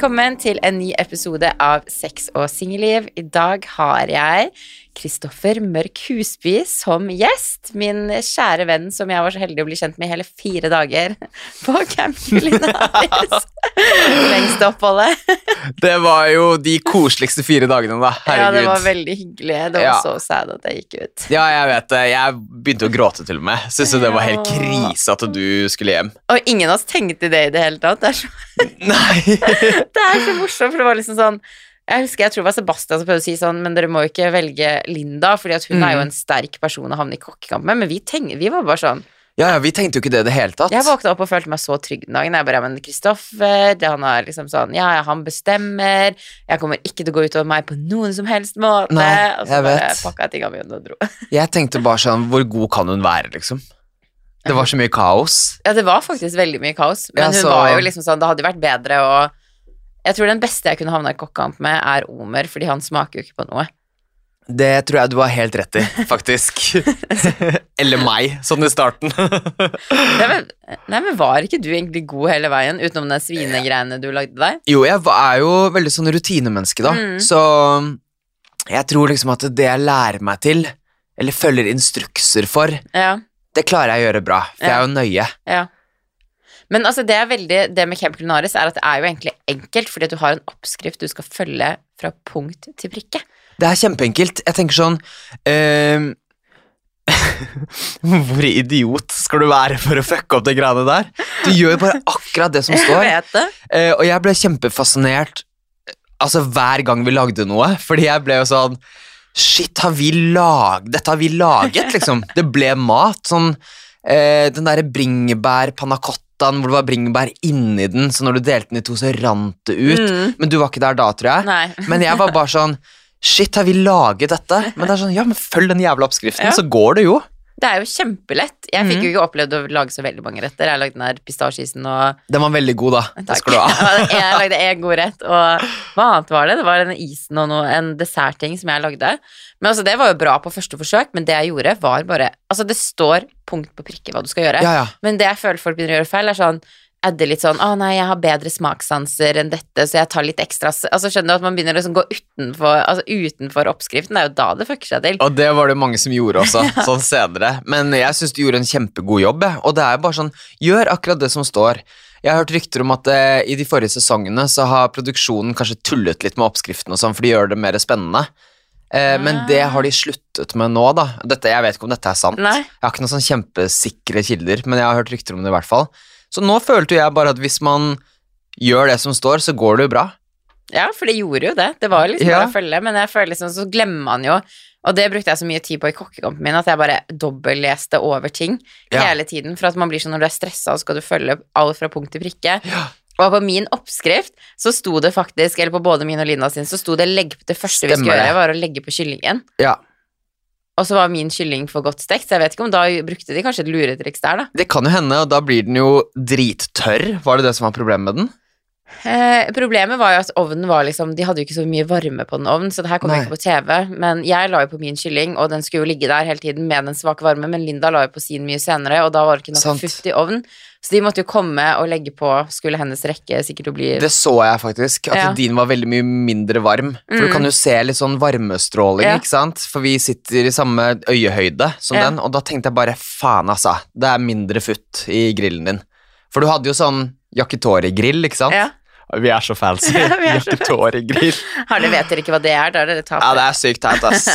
velkommen til en ny episode av Sex og singelliv. I dag har jeg Kristoffer Mørk Husby som gjest. Min kjære venn som jeg var så heldig å bli kjent med i hele fire dager på Camp Culinaris. Lengste oppholdet. Det var jo de koseligste fire dagene, da. Herregud. Ja, det var veldig hyggelig. Det var Ja. så sad at jeg gikk ut. Ja, jeg vet det. Jeg begynte å gråte til og med. Syns jo det var helt krise at du skulle hjem. Og ingen av oss tenkte det i det hele tatt. Det er så Nei. Det er så morsomt, for det var liksom sånn Jeg husker jeg tror det var Sebastian som prøvde å si sånn Men dere må jo ikke velge Linda, Fordi at hun er jo Mm. en sterk person å havne i kokkekamp med. Men vi, tenkte, vi var bare sånn Ja, ja, vi tenkte jo ikke det i det hele tatt. Jeg våkna opp og følte meg så trygg den dagen. Jeg bare, ja, men Kristoffer, han er liksom sånn Ja, ja, han bestemmer. Jeg kommer ikke til å gå utover meg på noen som helst måte. Nei, og så jeg bare vet. pakka jeg tingene mine og dro. Jeg tenkte bare sånn, hvor god kan hun være, liksom? Det var så mye kaos. Ja, det var faktisk veldig mye kaos. Men Ja, hun var jo liksom sånn Det hadde jo vært bedre å Jeg tror den beste jeg kunne havna i kokkekamp med, er Omer, fordi han smaker jo ikke på noe. Det tror jeg du har helt rett i, faktisk. Eller meg, sånn i starten. Nei men, nei, men var ikke du egentlig god hele veien, utenom den svinegreiene du lagde deg? Jo, jeg er jo veldig sånn rutinemenneske, da. Mm. Så jeg tror liksom at det jeg lærer meg til, eller følger instrukser for, Ja, det klarer jeg å gjøre bra. For jeg er jo nøye. ja. Men altså, det veldig Det med Camp Culinaris er at det er jo egentlig enkelt, fordi at du har en oppskrift du skal følge fra punkt til prikke. Det er kjempeenkelt. Jeg tenker sånn uh... Hvor idiot skal du være for å fucke opp de greiene der? Du gjør jo bare akkurat det som Jeg står. vet det. Uh, og jeg ble kjempefascinert altså hver gang vi lagde noe, fordi jeg ble jo sånn Shit, har vi lag... dette har vi laget, liksom. Det ble mat. Sånn uh, Den derre bringebær panna hvor det var bringebær inni den, så når du delte den i to, så rant det ut. Mm. Men du var ikke der da, tror jeg. Nei. Men jeg var bare sånn Shit, har vi laget dette? Men det er sånn, ja, men følg den jævla oppskriften, Ja. så går det jo. Det er jo kjempelett. Jeg fikk jo ikke opplevd å lage så veldig mange retter. Jeg lagde den der pistasjeisen og Den var veldig god, da. Det Takk. skal du ha. jeg lagde en god rett, og hva annet var det? Det var denne isen og noe, en dessertting som jeg lagde. Men altså, det var jo bra på første forsøk, men det jeg gjorde, var bare Altså, det står punkt på prikke hva du skal gjøre, Ja, ja. men det jeg føler folk begynner å gjøre feil, er sånn adde litt sånn 'Å nei, jeg har bedre smakssanser enn dette, så jeg tar litt ekstra Altså, skjønner du at man begynner å liksom gå utenfor, altså, utenfor oppskriften? Det er jo da det fucker seg til. Og det var det mange som gjorde også, sånn senere. Men jeg syns du gjorde en kjempegod jobb. Og det er jo bare sånn, gjør akkurat det som står. Jeg har hørt rykter om at eh, i de forrige sesongene så har produksjonen kanskje tullet litt med oppskriften og sånn, for de gjør det mer spennende. Eh, Men Ah. det har de sluttet med nå, da. Dette, jeg vet ikke om dette er sant. Nei. Jeg har ikke noen sånn kjempesikre kilder, men jeg har hørt rykter om det i hvert fall. Så nå følte jeg bare at hvis man gjør det som står, så går det jo bra. Ja, for det gjorde jo det. Det var liksom Ja. bare å følge, men jeg føler liksom så glemmer man jo Og det brukte jeg så mye tid på i kokkekampen min, at jeg bare dobbelleste over ting Ja. hele tiden. For at man blir sånn når du er stressa, så skal du følge alt fra punkt til prikke. Ja. Og på min oppskrift så sto det faktisk, eller på både min og Lina sin, så sto det legg, det første vi skulle gjøre, var å legge på kyllingen. Ja. Og så var min kylling for godt stekt, så jeg vet ikke om da brukte de kanskje et luretriks der, da. Det kan jo hende, og da blir den jo drittørr. Var det det som var problemet med den? Eh, problemet var jo at ovnen var liksom De hadde jo ikke så mye varme på den ovnen, så det her kom Nei. ikke på TV. Men jeg la jo på min kylling, og den skulle jo ligge der hele tiden med den svake varme, men Linda la jo på sin mye senere, og da var det ikke nok futt i ovnen. Så de måtte jo komme og legge på, skulle hennes rekke sikkert å bli Det så jeg faktisk, at Ja. din var veldig mye mindre varm. For du Mm. kan jo se litt sånn varmestråling, Ja. ikke sant? For vi sitter i samme øyehøyde som Ja. den, og da tenkte jeg bare faen, altså. Det er mindre futt i grillen din. For du hadde jo sånn yakitori-grill, ikke sant? Vi er så fancy. Har dere vet dere ikke hva det er? Da er dere Ja, det er sykt teit, ass.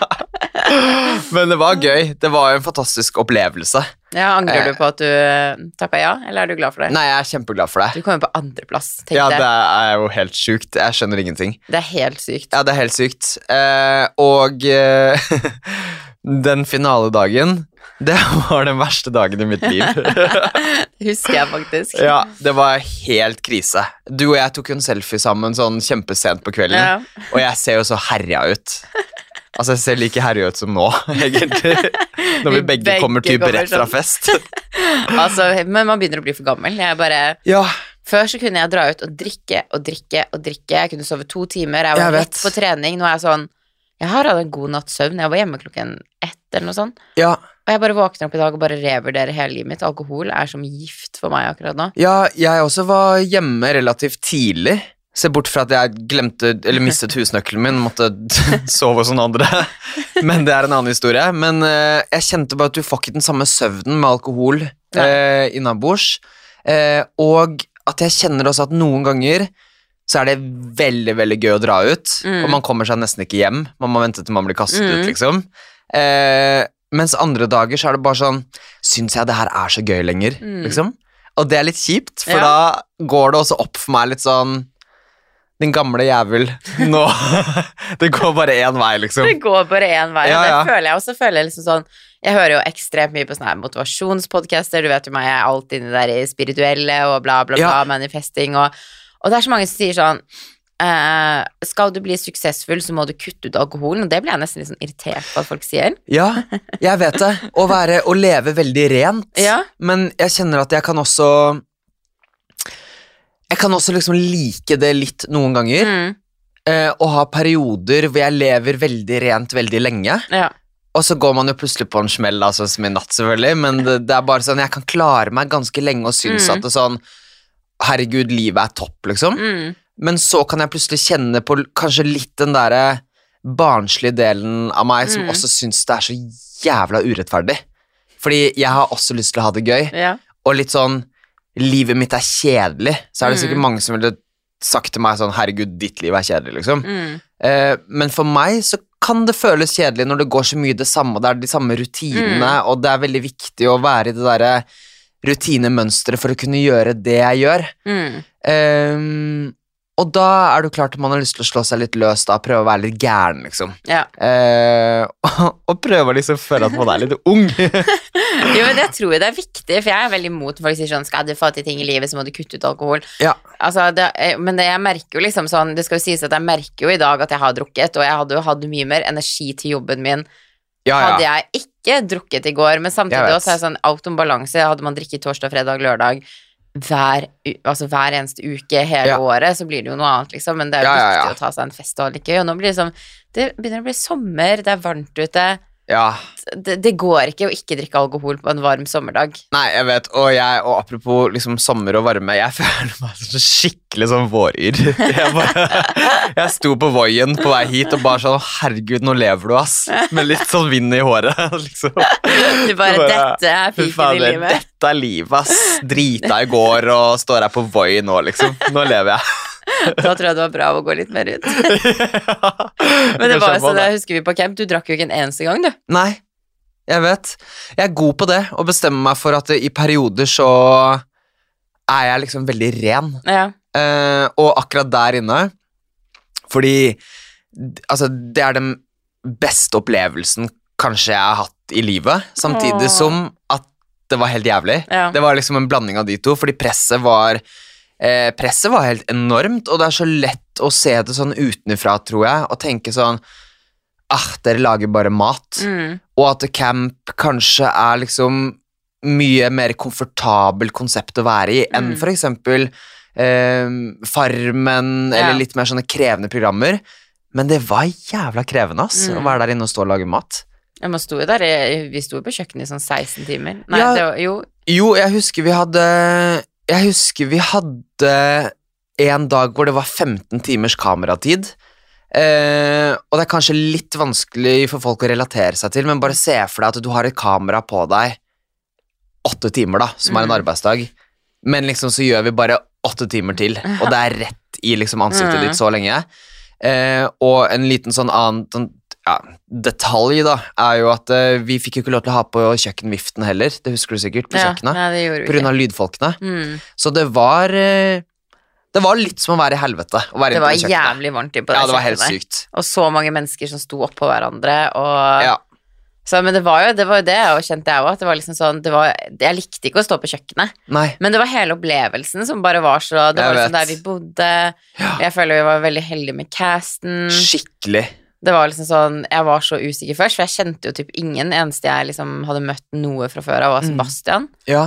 Men det var gøy. Det var jo en fantastisk opplevelse. Ja, angrer Eh. du på at du tappa ja, eller er du glad for det? Nei, jeg er kjempeglad for det. Du kommer på andreplass, Ja, det er jo helt sjukt. Jeg skjønner ingenting. Det er helt sykt. Ja, det er helt sykt. Eh, og eh, den finaledagen, det var den verste dagen i mitt liv. Husker jeg faktisk. ja, det var helt krise. Du og jeg tok jo en selfie sammen sånn kjempesent på kvelden, Ja. og jeg ser jo så herja ut. Altså, jeg ser like herja ut som nå, egentlig. Når vi Vi begge, begge kommer typ rett fra sånn. fest. Altså, men man begynner å bli for gammel. Jeg bare Ja, Før så kunne jeg dra ut og drikke og drikke og drikke. Jeg kunne sove to timer. Jeg var Jeg rett på trening. Nå er jeg sånn Jeg har hatt en god natts søvn. Jeg var hjemme klokken ett eller noe sånt. ja. Og jeg bare våkner opp i dag og bare revurderer hele livet mitt. Alkohol er som gift for meg akkurat nå. Ja, jeg også var hjemme relativt tidlig. Se bort fra at jeg glemte, eller mistet husnøkkelen min, måtte sove hos noen andre. Men det er en annen historie. Men uh, jeg kjente bare at du får ikke den samme søvnen med alkohol uh, innabords. Uh, og at jeg kjenner også at noen ganger så er det veldig veldig gøy å dra ut, Mm. og man kommer seg nesten ikke hjem. Man må vente til man blir kastet Mm. ut, liksom. Eh, mens andre dager så er det bare sånn Syns jeg det her er så gøy lenger, Mm. liksom? Og det er litt kjipt, for Ja. da går det også opp for meg litt sånn Din gamle jævel. Nå Det går bare én vei, liksom. Det går bare én vei, Ja, og det ja. føler jeg også. Føler jeg liksom sånn Jeg hører jo ekstremt mye på sånne motivasjonspodcaster, du vet jo meg, jeg er alltid inni der i spirituelle og bla, bla, bla, Ja. manifesting og Og det er så mange som sier sånn eh, skal du bli suksessfull, så må du kutte ut alkoholen. Og det blir jeg nesten litt sånn irritert på at folk sier. Ja, jeg vet det. Å være Å leve veldig rent. Ja. Men jeg kjenner at jeg kan også Jeg kan også liksom like det litt noen ganger. Mm, Eh, og ha perioder hvor jeg lever veldig rent veldig lenge. ja. Og så går man jo plutselig på en smell, altså, som i natt, selvfølgelig. Men det, det er bare sånn, jeg kan klare meg ganske lenge og synes Mm. at det sånn Herregud, livet er topp, liksom. Mm, Men så kan jeg plutselig kjenne på kanskje litt den derre barnslige delen av meg som Mm. også syns det er så jævla urettferdig. Fordi jeg har også lyst til å ha det gøy, ja. og litt sånn Livet mitt er kjedelig. Så er det Mm. sikkert mange som ville sagt til meg sånn Herregud, ditt liv er kjedelig, liksom. Mm, Eh, men for meg så kan det føles kjedelig når det går så mye det samme, det er de samme rutinene, og det er veldig viktig å være i det derre rutinemønsteret for å kunne gjøre det jeg gjør. mm. Ehm, og da er det klart at man har lyst til å slå seg litt løs da, prøve å være litt gæren, liksom. ja. Eh, og prøve å liksom føle at man er litt ung. Jo, men det tror jeg det er viktig, for jeg er veldig imot folk sier sånn Skal du få til ting i livet, så må du kutte ut alkohol. ja. Altså, det, eh, men det, jeg merker jo liksom sånn Det skal jo sies at jeg merker jo i dag at jeg har drukket, og jeg hadde jo hatt mye mer energi til jobben min Ja, hadde jeg ikke drukket i går. Men samtidig også er det sånn out om balanse. Hadde man drikket torsdag, fredag, lørdag hver, altså hver eneste uke hele Ja. året, så blir det jo noe annet, liksom. Men det er jo Ja, viktig å ta seg en fest og ha det gøy. Og nå blir det sånn Det begynner å bli sommer, det er varmt ute. Ja. Det, det går ikke å ikke drikke alkohol på en varm sommerdag. Nei, jeg vet, og jeg, og apropos liksom sommer og varme, jeg føler meg som skikkelig sånn våryr. Jeg, bare, jeg sto på Voien på vei hit og bare sånn, herregud, nå lever du, ass. Med litt sånn vind i håret, liksom. Du bare, Bare, Dette er piken i livet. dette er livet, ass. Drita i går og står her på Voi nå, liksom. Nå lever jeg. Da tror jeg det var bra å gå litt mer ut. Men det var så det husker vi på camp, du drakk jo ikke en eneste gang, du. Nei, jeg vet. Jeg er god på det, å bestemme meg for at i perioder så er jeg liksom veldig ren. Ja. Eh, og akkurat der inne Fordi altså, det er den beste opplevelsen kanskje jeg har hatt i livet, samtidig Åh. som at det var helt jævlig. Ja. Det var liksom en blanding av de to, fordi presset var eh, Presset var helt enormt, og det er så lett å se det sånn utenfra, tror jeg, og tenke sånn Ah, dere lager bare mat. Mm. Og at camp kanskje er liksom mye mer komfortabel konsept å være i enn Mm. for eksempel eh, Farmen Ja. eller litt mer sånne krevende programmer. Men det var jævla krevende ass, Mm. å være der inne og stå og lage mat. Ja, man sto jo der, vi sto på kjøkkenet i sånn 16 timer. Nei, Ja. det var jo Jo, jeg husker vi hadde Jeg husker vi hadde en dag hvor det var 15 timers kameratid. Eh, og det er kanskje litt vanskelig for folk å relatere seg til, men bare se for deg at du har et kamera på deg åtte timer, da, som er en Mm. arbeidsdag, men liksom så gjør vi bare åtte timer til, og det er rett i liksom ansiktet Mm. ditt så lenge. Eh, og en liten sånn annen sånn, ja, detalj, da, er jo at uh, vi fikk jo ikke lov til å ha på kjøkkenviften heller, det husker du sikkert, på ja, kjøkkenet. Nei, det gjorde vi av lydfolkene. Mm. Så det var uh, Det var litt som å være i helvete. Være Det var jævlig varmt inne på det Ja, det var helt sykt. Og så mange mennesker som sto oppå hverandre, og Ja. så, Men det var jo det, var jo det og kjente jeg òg, at det var liksom sånn det var, Jeg likte ikke å stå på kjøkkenet, Nei. men det var hele opplevelsen som bare var så Det Jeg var liksom der vi bodde, Ja. jeg føler vi var veldig heldige med casten. Skikkelig. Det var liksom sånn Jeg var så usikker først, for jeg kjente jo typ ingen. Eneste jeg liksom hadde møtt noe fra før av, var Mm. Ja.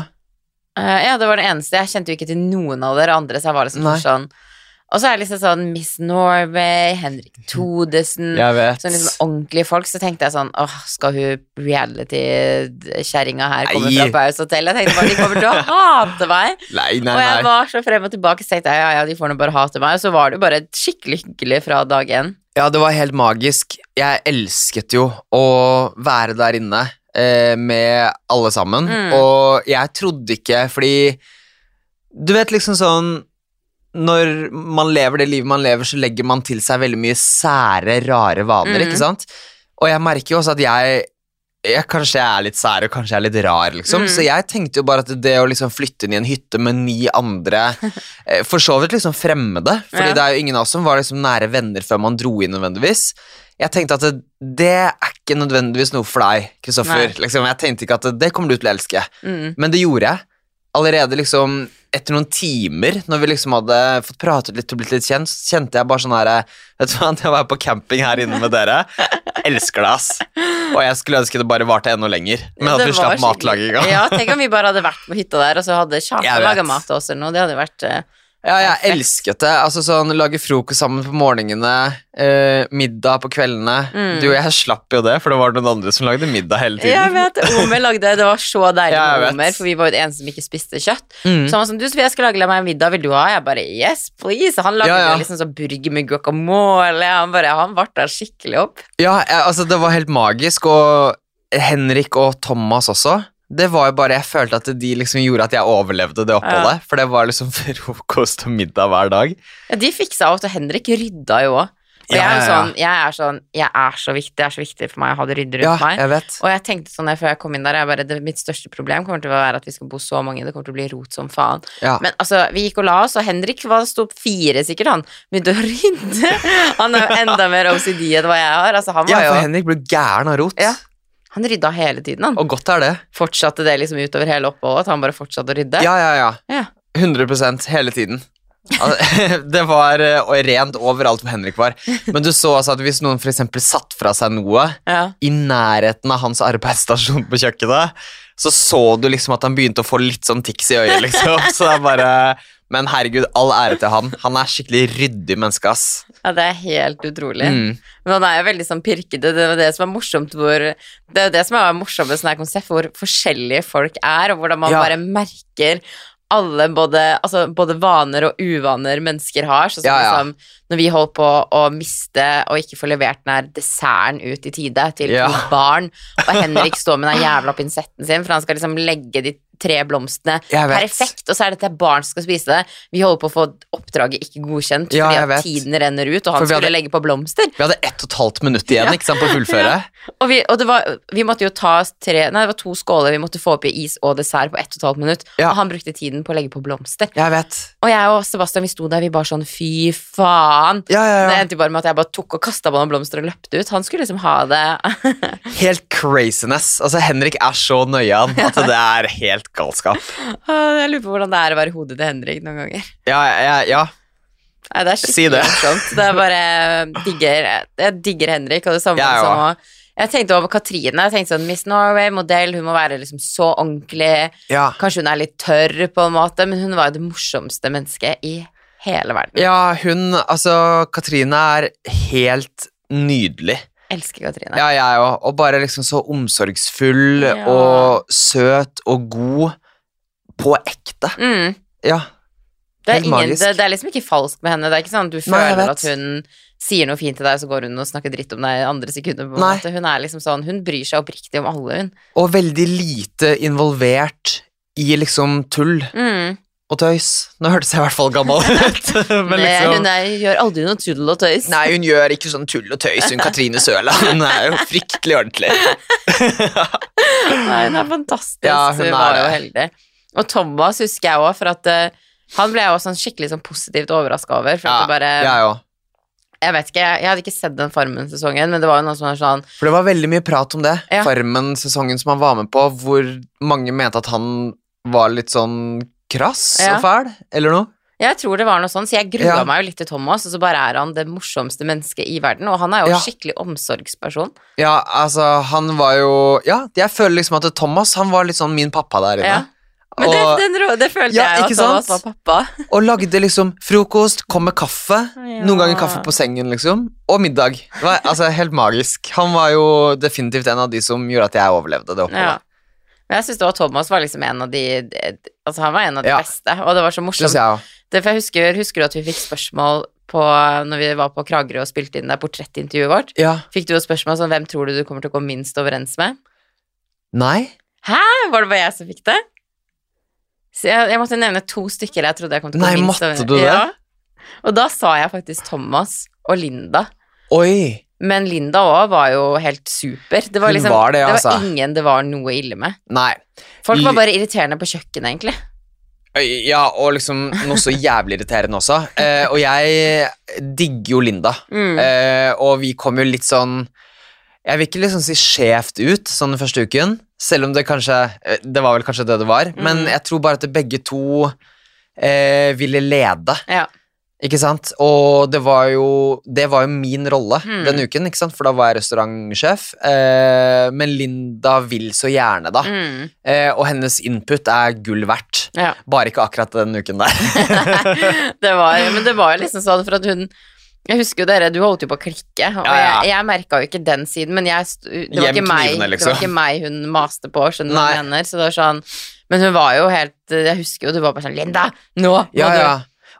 Uh, ja, det var det eneste. Jeg kjente jo ikke til noen av dere andre, så jeg var liksom Nei. sånn Og så er det liksom sånn Miss Norway, Henrik Thodesen. Sånn liksom ordentlige folk. Så tenkte jeg sånn Åh, skal hun reality-kjerringa her komme Nei. fra Paus Hotel? Jeg tenkte bare de kommer til å hate meg. Nei, nei, Og jeg var så frem og tilbake, så tenkte jeg ja, ja, de får nå bare hate meg. Og så var det jo bare skikkelig hyggelig fra dag én. Ja, det var helt magisk. Jeg elsket jo å være der inne eh, med alle sammen. Mm. Og jeg trodde ikke, fordi Du vet liksom sånn Når man lever det livet man lever, så legger man til seg veldig mye sære, rare vaner, Mm. ikke sant? Og jeg merker jo også at jeg jeg, kanskje jeg er litt sær og kanskje jeg er litt rar, liksom. Mm. Så jeg tenkte jo bare at det å liksom flytte inn i en hytte med ni andre eh, For så vidt liksom fremmede, Fordi Ja. det er jo ingen av oss som var liksom nære venner før man dro inn nødvendigvis. Jeg tenkte at det, det er ikke nødvendigvis noe for deg, Kristoffer. Liksom, jeg tenkte ikke at det, det kommer du til å elske. Mm. Men det gjorde jeg. Allerede liksom etter noen timer, når vi liksom hadde fått pratet litt og blitt litt kjent, så kjente jeg bare sånn her Vet du hva, jeg var på camping her inne med dere. Elsker det, ass. Og jeg skulle ønske det bare varte enda lenger. Men at Det vi slapp matlaginga. Ja, tenk om vi bare hadde vært på hytta der, og så hadde Kjartan laga mat til oss eller noe. Det hadde vært eh, Ja, jeg elsket det. Altså sånn, Lage frokost sammen på morgenene, eh, middag på kveldene. Mm. Du og jeg slapp jo det, for det var noen andre som lagde middag hele tiden. Jeg vet, Omer lagde Det var så deilig med. Omer, for vi var jo det eneste som ikke spiste kjøtt. Mm. Så han var sånn, du Sofie, jeg skal lage meg en middag, vil du ha? Jeg bare, yes, please. Han lagde Ja, ja. liksom sånn burger med guacamole. Han bare, han varta skikkelig opp. Ja, jeg, altså det var helt magisk, og Henrik og Thomas også. Det var jo bare, Jeg følte at de liksom gjorde at jeg overlevde det oppholdet. For det var liksom frokost og middag hver dag. Ja, de fiksa alt, og Henrik rydda jo òg. Og jeg Ja, er ja, ja. sånn, jeg er sånn, jeg er så viktig, det er så viktig for meg å ha det ryddig rundt Ja, meg. jeg vet. Og jeg tenkte sånn før jeg kom inn der, jeg bare, det, mitt største problem kommer til å være at vi skal bo så mange, det kommer til å bli rot som faen. Ja. Men altså, vi gikk og la oss, og Henrik var sto opp fire sikkert, han begynte å rydde. Han har jo enda mer OCD enn hva jeg har. Altså, han ja, for jo Henrik ble gæren av rot. Ja. Han rydda hele tiden, han. Og godt er det. Fortsatte det liksom utover hele oppholdet, at han bare fortsatte å rydde. Ja, ja, ja. Ja. 100% hele tiden. Det var eh, rent overalt hvor Henrik var. Men du så altså at hvis noen for satt fra seg noe Ja. i nærheten av hans arbeidsstasjon på kjøkkenet, så så du liksom at han begynte å få litt sånn tics i øyet, liksom. Så det er bare Men herregud, all ære til han. Han er skikkelig ryddig menneske, ass. ja, det er helt utrolig. Mm. Men han er jo veldig sånn pirkete. Det er jo det som er morsomt hvor Det er jo det som er morsomt med konsept, hvor forskjellige folk er, og hvordan man Ja. bare merker alle både, altså både vaner og uvaner mennesker har. Sånn som Ja, ja. liksom når vi holdt på å miste og ikke få levert den her desserten ut i tide til Ja. to barn, og Henrik står med den jævla pinsetten sin, for han skal liksom legge de tre blomstene perfekt, og så er det til barn som skal spise det. Vi holder på å få oppdraget ikke godkjent Ja, fordi at vet. tiden renner ut, og han skulle hadde- legge på blomster. Vi hadde ett og et halvt minutt igjen Ja. ikke sant, på å fullføre. Og, vi, og det var, vi måtte jo ta tre, nei, det var to skåler vi måtte få opp i is og dessert på ett og et halvt minutt. Ja. Og han brukte tiden på å legge på blomster. Jeg vet. Og jeg og Sebastian vi sto der, vi bare sånn fy faen. Ja, ja, Det endte jo bare med at jeg bare tok og kasta på noen blomster og løpte ut. Han skulle liksom ha det Helt craziness. Altså, Henrik er så nøye han at det er helt galskap. Jeg lurer på hvordan det er å være hodet til Henrik noen ganger. Ja, ja, ja. Nei, det er Si skikkelig det. morsomt. Det er bare digger, Jeg digger Henrik, og det samme Jeg som jeg tenkte over Katrine. Jeg tenkte sånn Miss Norway-modell, hun må være liksom så ordentlig. ja. Kanskje hun er litt tørr, på en måte, men hun var jo det morsomste mennesket i hele verden. Ja, hun Altså, Katrine er helt nydelig. Elsker Katrine. Ja, jeg òg. Og bare liksom så omsorgsfull Ja. og søt og god på ekte. Mm. Ja. Det, er ingen, det, det er liksom ikke falskt med henne. Det er ikke sånn at du føler Nei, at hun sier noe fint til deg, så går hun og snakker dritt om deg andre sekunder. Hun er liksom sånn, hun bryr seg oppriktig om alle, hun. Og veldig lite involvert i liksom tull Mm. og tøys. Nå hørtes jeg i hvert fall gammel ut. Men Nei, liksom Hun er, gjør aldri noe tull og tøys. Nei, hun gjør ikke sånn tull og tøys, hun Katrine Søla. Hun er jo fryktelig ordentlig. Nei, hun er fantastisk. Ja, hun hun er var jo heldig. Og Thomas husker jeg òg, for at eh, han ble jeg også sånn skikkelig sånn positivt overraska over. For Ja, bare, jeg òg. Jeg vet ikke, jeg hadde ikke sett den Farmen-sesongen, men det var jo noe som var sånn For det var veldig mye prat om det. Ja. Farmen-sesongen som han var med på, hvor mange mente at han var litt sånn krass Ja. og fæl, eller noe. Jeg tror det var noe sånn, så jeg grua Ja. meg jo litt til Thomas, og så bare er han det morsomste mennesket i verden, og han er jo Ja. skikkelig omsorgsperson. Ja, altså, han var jo Ja, jeg føler liksom at Thomas, han var litt sånn min pappa der inne. Men det, den, det følte Ja, jeg at sant? var pappa. og lagde liksom frokost, kom med kaffe. Ja. Noen ganger kaffe på sengen, liksom. Og middag. Det var altså helt magisk. Han var jo definitivt en av de som gjorde at jeg overlevde det Ja. Men jeg syns Thomas var liksom en av de Altså, han var en av de beste, og det var så morsomt. jeg. Det, for jeg husker, husker du at vi fikk spørsmål på når vi var på Kragerø og spilte inn det portrettintervjuet vårt? Ja. Fikk du jo spørsmål sånn Hvem tror du du kommer til å gå minst overens med? Nei? Hæ? Var det bare jeg som fikk det? Så jeg, jeg måtte nevne to stykker jeg trodde jeg kom til å Nei, minst måtte du det? Ja. Og da sa jeg faktisk Thomas og Linda. Oi! Men Linda òg var jo helt super. Det var, liksom, var det, altså. det altså. var ingen det var noe ille med. Nei. Folk var bare irriterende på kjøkkenet, egentlig. Ja, og liksom noe så jævlig irriterende også. Eh, og jeg digger jo Linda. Mm. Eh, og vi kom jo litt sånn Jeg vil ikke liksom si skjevt ut sånn den første uken, selv om det kanskje eh, Det var vel kanskje det det var, men Mm. jeg tror bare at begge to eh, ville lede. Ja. Ikke sant? Og det var jo Det var jo min rolle Mm. den uken, ikke sant? for da var jeg restaurantsjef. Eh, men Linda vil så gjerne, da. Mm. Eh, og hennes input er gull verdt. ja. Bare ikke akkurat den uken der. det var, men det var jo liksom sånn for at hun Jeg husker jo dere, du holdt jo på å klikke, og Ja, ja. jeg, jeg merka jo ikke den siden, men jeg, det, var ikke meg, knivene, det liksom. var ikke meg hun maste på, skjønner du hva jeg mener? Så det var sånn Men hun var jo helt Jeg husker jo du var bare sånn Linda, nå må Ja, du ja.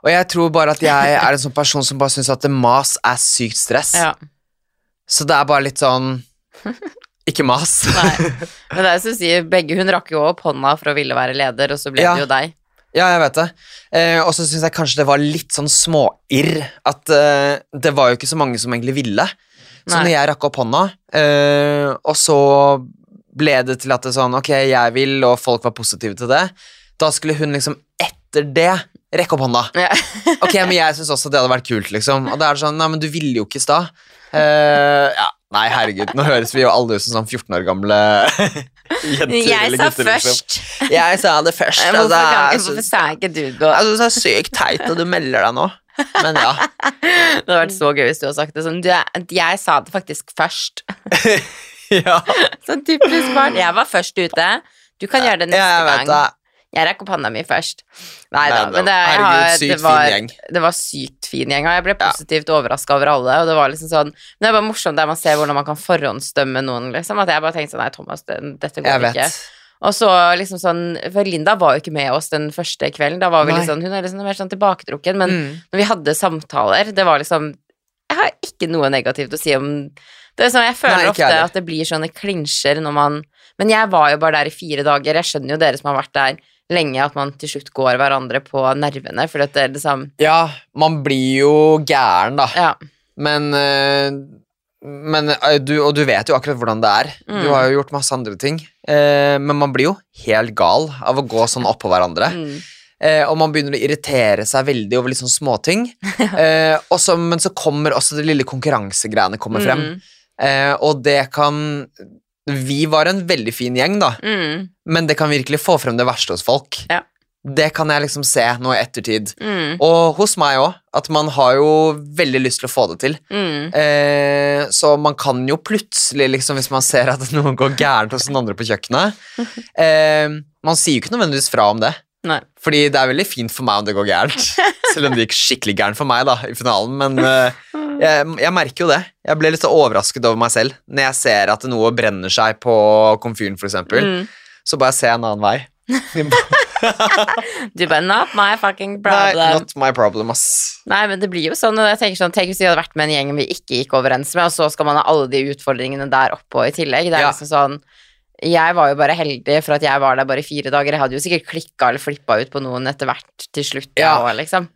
Og jeg tror bare at jeg er en sånn person som bare syns at mas er sykt stress. Ja, Så det er bare litt sånn Ikke mas. nei. Men det er som sier, begge Hun rakk jo opp hånda for å ville være leder, og så ble det jo deg. Ja, jeg vet det. Eh, og så syns jeg kanskje det var litt sånn småirr at eh, det var jo ikke så mange som egentlig ville. Så Nei. når jeg rakk opp hånda, eh, og så ble det til at det sånn Ok, jeg vil, og folk var positive til det, da skulle hun liksom etter det rekke opp hånda. Ja. Ok, men jeg syns også det hadde vært kult, liksom. Og da er det sånn Nei, men du ville jo ikke i stad. Eh, ja, nei, herregud, nå høres vi jo alle ut som sånn 14 år gamle Jeg sa gutter, liksom. først. Jeg sa det først. Hvorfor, kan, jeg hvorfor sa ikke du det? Altså, det er sykt teit og du melder deg nå. Men ja. Det hadde vært så gøy hvis du hadde sagt det sånn. Du, jeg sa det faktisk først. ja. Sånn typisk barn. Jeg var først ute. Du kan gjøre det neste Jeg vet gang. Jeg rakk opp handa mi først. Nei da, men det, jeg herregud, sykt det, var, fin gjeng. det var sykt fin gjeng, og jeg ble Ja. positivt overraska over alle. Og det var liksom sånn Men det er bare morsomt der man ser hvordan man kan forhåndsdømme noen, liksom. At jeg bare tenkte sånn Nei, Thomas, det, dette går Jeg vet. Og så liksom sånn For Linda var jo ikke med oss den første kvelden. Da var vi liksom, Hun er liksom mer sånn tilbaketrukken, men Mm. når vi hadde samtaler, det var liksom Jeg har ikke noe negativt å si om det sånn, Jeg føler Nei, ofte heller. at det blir sånne klinsjer når man Men jeg var jo bare der i fire dager. Jeg skjønner jo dere som har vært der lenge, at man til slutt går hverandre på nervene, For det er liksom Ja, man blir jo gæren, da. Ja. Men, eh, men eh, du, Og du vet jo akkurat hvordan det er. Du Mm. har jo gjort masse andre ting. Eh, men man blir jo helt gal av å gå sånn oppå hverandre. Mm. Eh, og man begynner å irritere seg veldig over litt sånn småting. men så kommer også det lille konkurransegreiene kommer frem. Mm. Eh, og det kan Vi var en veldig fin gjeng, da, Mm. men det kan virkelig få frem det verste hos folk. Ja. Det kan jeg liksom se nå i ettertid. Mm. Og hos meg òg, at man har jo veldig lyst til å få det til. Mm. Eh, så man kan jo plutselig, liksom, hvis man ser at noe går gærent hos den andre på kjøkkenet eh, Man sier jo ikke nødvendigvis fra om det. Nei. Fordi det er veldig fint for meg om det går gærent. Selv om det gikk skikkelig gærent for meg da, i finalen. Men uh, jeg, jeg merker jo det. Jeg ble litt overrasket over meg selv når jeg ser at noe brenner seg på komfyren, f.eks. eksempel Mm. Så bare ser jeg en annen vei. Du bare Not my fucking Nei, problem. not my problem, ass. Nei, men det blir jo sånn, og jeg tenker sånn Tenk hvis vi hadde vært med en gjeng vi ikke gikk overens med, og så skal man ha alle de utfordringene der oppå i tillegg. Det er Ja. liksom sånn Jeg var jo bare heldig for at jeg var der bare fire dager. Jeg hadde jo sikkert klikka eller flippa ut på noen etter hvert til slutt, Ja. også, liksom.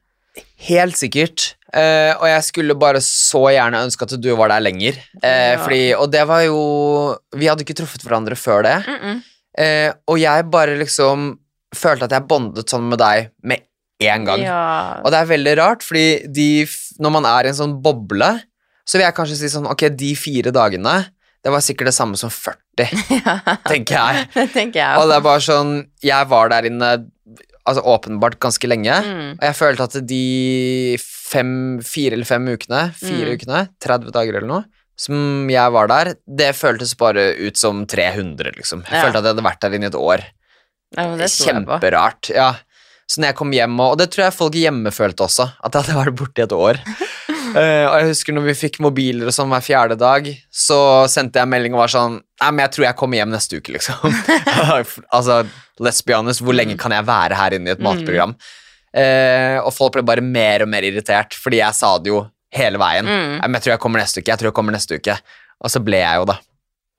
Helt sikkert. Uh, og jeg skulle bare så gjerne ønske at du var der lenger. Uh, Ja. fordi, og det var jo Vi hadde ikke truffet hverandre før det. Mm -mm. Uh, og jeg bare liksom følte at jeg bondet sånn med deg med en gang. Ja. Og det er veldig rart, fordi de, når man er i en sånn boble, så vil jeg kanskje si sånn Ok, de fire dagene, det var sikkert det samme som 40, tenker jeg. det tenker jeg Og det er bare sånn Jeg var der inne altså åpenbart ganske lenge. Mm. Og jeg følte at de fem, fire eller fem ukene, fire Mm. ukene, 30 dager eller noe, som jeg var der, det føltes bare ut som 300, liksom. Jeg Ja. følte at jeg hadde vært der inne i et år. Ja. Kjemperart. Ja. Så når jeg kom hjem, og, og det tror jeg folk hjemme følte også, at jeg hadde vært borte i et år. Eh, og jeg husker når vi fikk mobiler og sånn hver fjerde dag, så sendte jeg melding og var sånn Nei, men jeg tror jeg kommer hjem neste uke, liksom. altså, let's be honest, hvor lenge kan jeg være her inne i et matprogram? Uh, og folk ble bare mer og mer irritert, fordi jeg sa det jo hele veien. Mm. Men jeg tror jeg kommer neste uke, jeg tror jeg kommer neste uke. Og så ble jeg jo, da.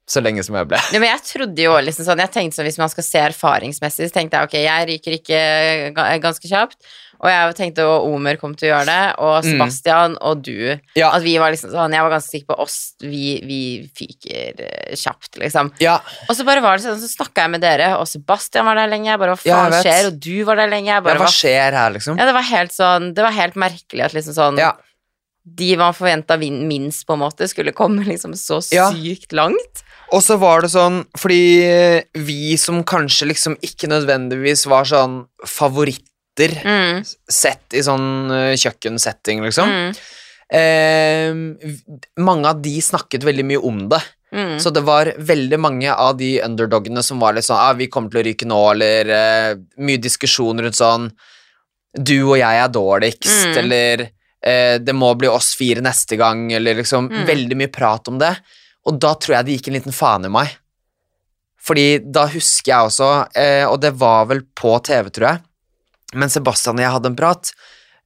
Så lenge som jeg ble. Ja, men jeg trodde jo liksom sånn Jeg tenkte sånn Hvis man skal se erfaringsmessig, så tenkte jeg ok, jeg ryker ikke ganske kjapt. Og jeg tenkte at Omer kom til å gjøre det, og Mm. Sebastian og du. Ja. At vi var liksom sånn Jeg var ganske sikker på oss, vi, vi fyker eh, kjapt, liksom. Ja, Og så bare var det sånn, så snakka jeg med dere, og Sebastian var der lenge. Jeg bare hva faen ja, skjer? Og du var der lenge. Jeg bare, hva skjer her, liksom? ja, det var helt sånn Det var helt merkelig at liksom sånn. De man forventa minst, på en måte, skulle komme liksom så sykt langt. Og så var det sånn, fordi vi som kanskje liksom ikke nødvendigvis var sånn favoritter Mm. sett i sånn eh, kjøkkensetting, liksom. Mm. Eh, mange av de snakket veldig mye om det. Mm. Så det var veldig mange av de underdogene som var litt sånn ah, 'Vi kommer til å ryke nå', eller eh, mye diskusjon rundt sånn 'Du og jeg er dårligst', Mm. eller eh, 'Det må bli oss fire neste gang', eller liksom Mm. Veldig mye prat om det. Og da tror jeg det gikk en liten faen i meg. Fordi da husker jeg også, eh, og det var vel på TV, tror jeg, men Sebastian og jeg hadde en prat,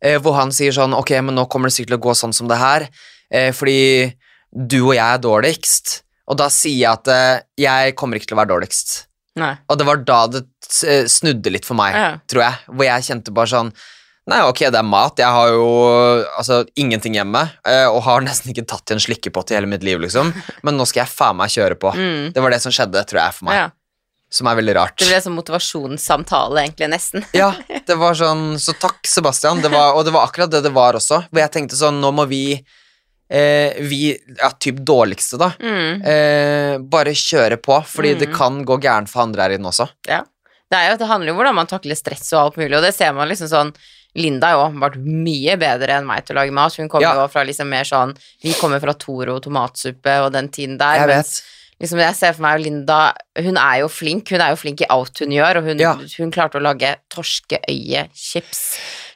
eh, hvor han sier sånn Ok, men nå kommer det sikkert til å gå sånn som det her, eh, fordi du og jeg er dårligst. Og da sier jeg at eh, jeg kommer ikke til å være dårligst. Nei. Og det var da det eh, snudde litt for meg, Ja. tror jeg. Hvor jeg kjente bare sånn Nei, ok, det er mat. Jeg har jo altså, ingenting hjemme, eh, og har nesten ikke tatt i en slikkepott i hele mitt liv, liksom. Men nå skal jeg faen meg kjøre på. Mm. Det var det som skjedde, tror jeg, for meg. Ja. Som er veldig rart. Det ble sånn motivasjonssamtale, egentlig, nesten. Ja, det var sånn Så takk, Sebastian. Det var, og det var akkurat det det var også. Hvor jeg tenkte sånn Nå må vi eh, Vi ja, typ dårligste, da. Mm. Eh, bare kjøre på, fordi det Mm. kan gå gærent for andre her inne også. Ja. Det, er jo, det handler jo om hvordan man takler stress og alt mulig, og det ser man liksom sånn Linda har jo vært mye bedre enn meg til å lage mat. Hun kommer Ja. jo fra liksom mer sånn Vi kommer fra Toro tomatsuppe og den tiden der. Jeg mens vet. Liksom jeg ser for meg Linda Hun er jo flink. Hun er jo flink i alt hun gjør, og hun, Ja. hun klarte å lage torskeøyechips.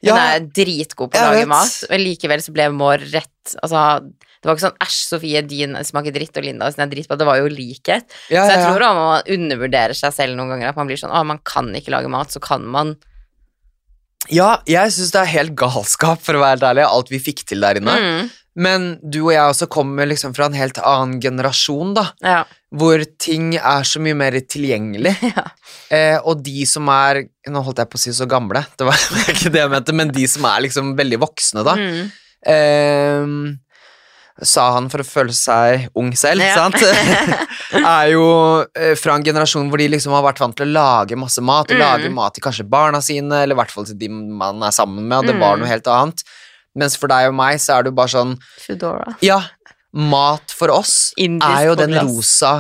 Hun Ja, er dritgod på å lage vet. mat, men likevel så ble Mår rett Altså, det var ikke sånn 'æsj, Sofie, din smaker dritt', og Linda sin er dritbra. Det var jo likhet. Ja, Så jeg tror da man undervurderer seg selv noen ganger. At man blir sånn 'Å, man kan ikke lage mat', så kan man ja, jeg syns det er helt galskap, for å være helt ærlig, alt vi fikk til der inne. mm, Men du og jeg også kommer liksom fra en helt annen generasjon, da. Ja. Hvor ting er så mye mer tilgjengelig. ja. Eh, og de som er Nå holdt jeg på å si så gamle, det var ikke det jeg mente, men de som er liksom veldig voksne, da. Mm. Eh, sa han for å føle seg ung selv, Ja. sant? er jo eh, fra en generasjon hvor de liksom har vært vant til å lage masse mat, og Mm. lage mat til kanskje barna sine, eller i hvert fall til de man er sammen med, og det var Mm. noe helt annet. Mens for deg og meg så er det jo bare sånn Foodora. Ja, mat for oss Indisk er jo den glass. rosa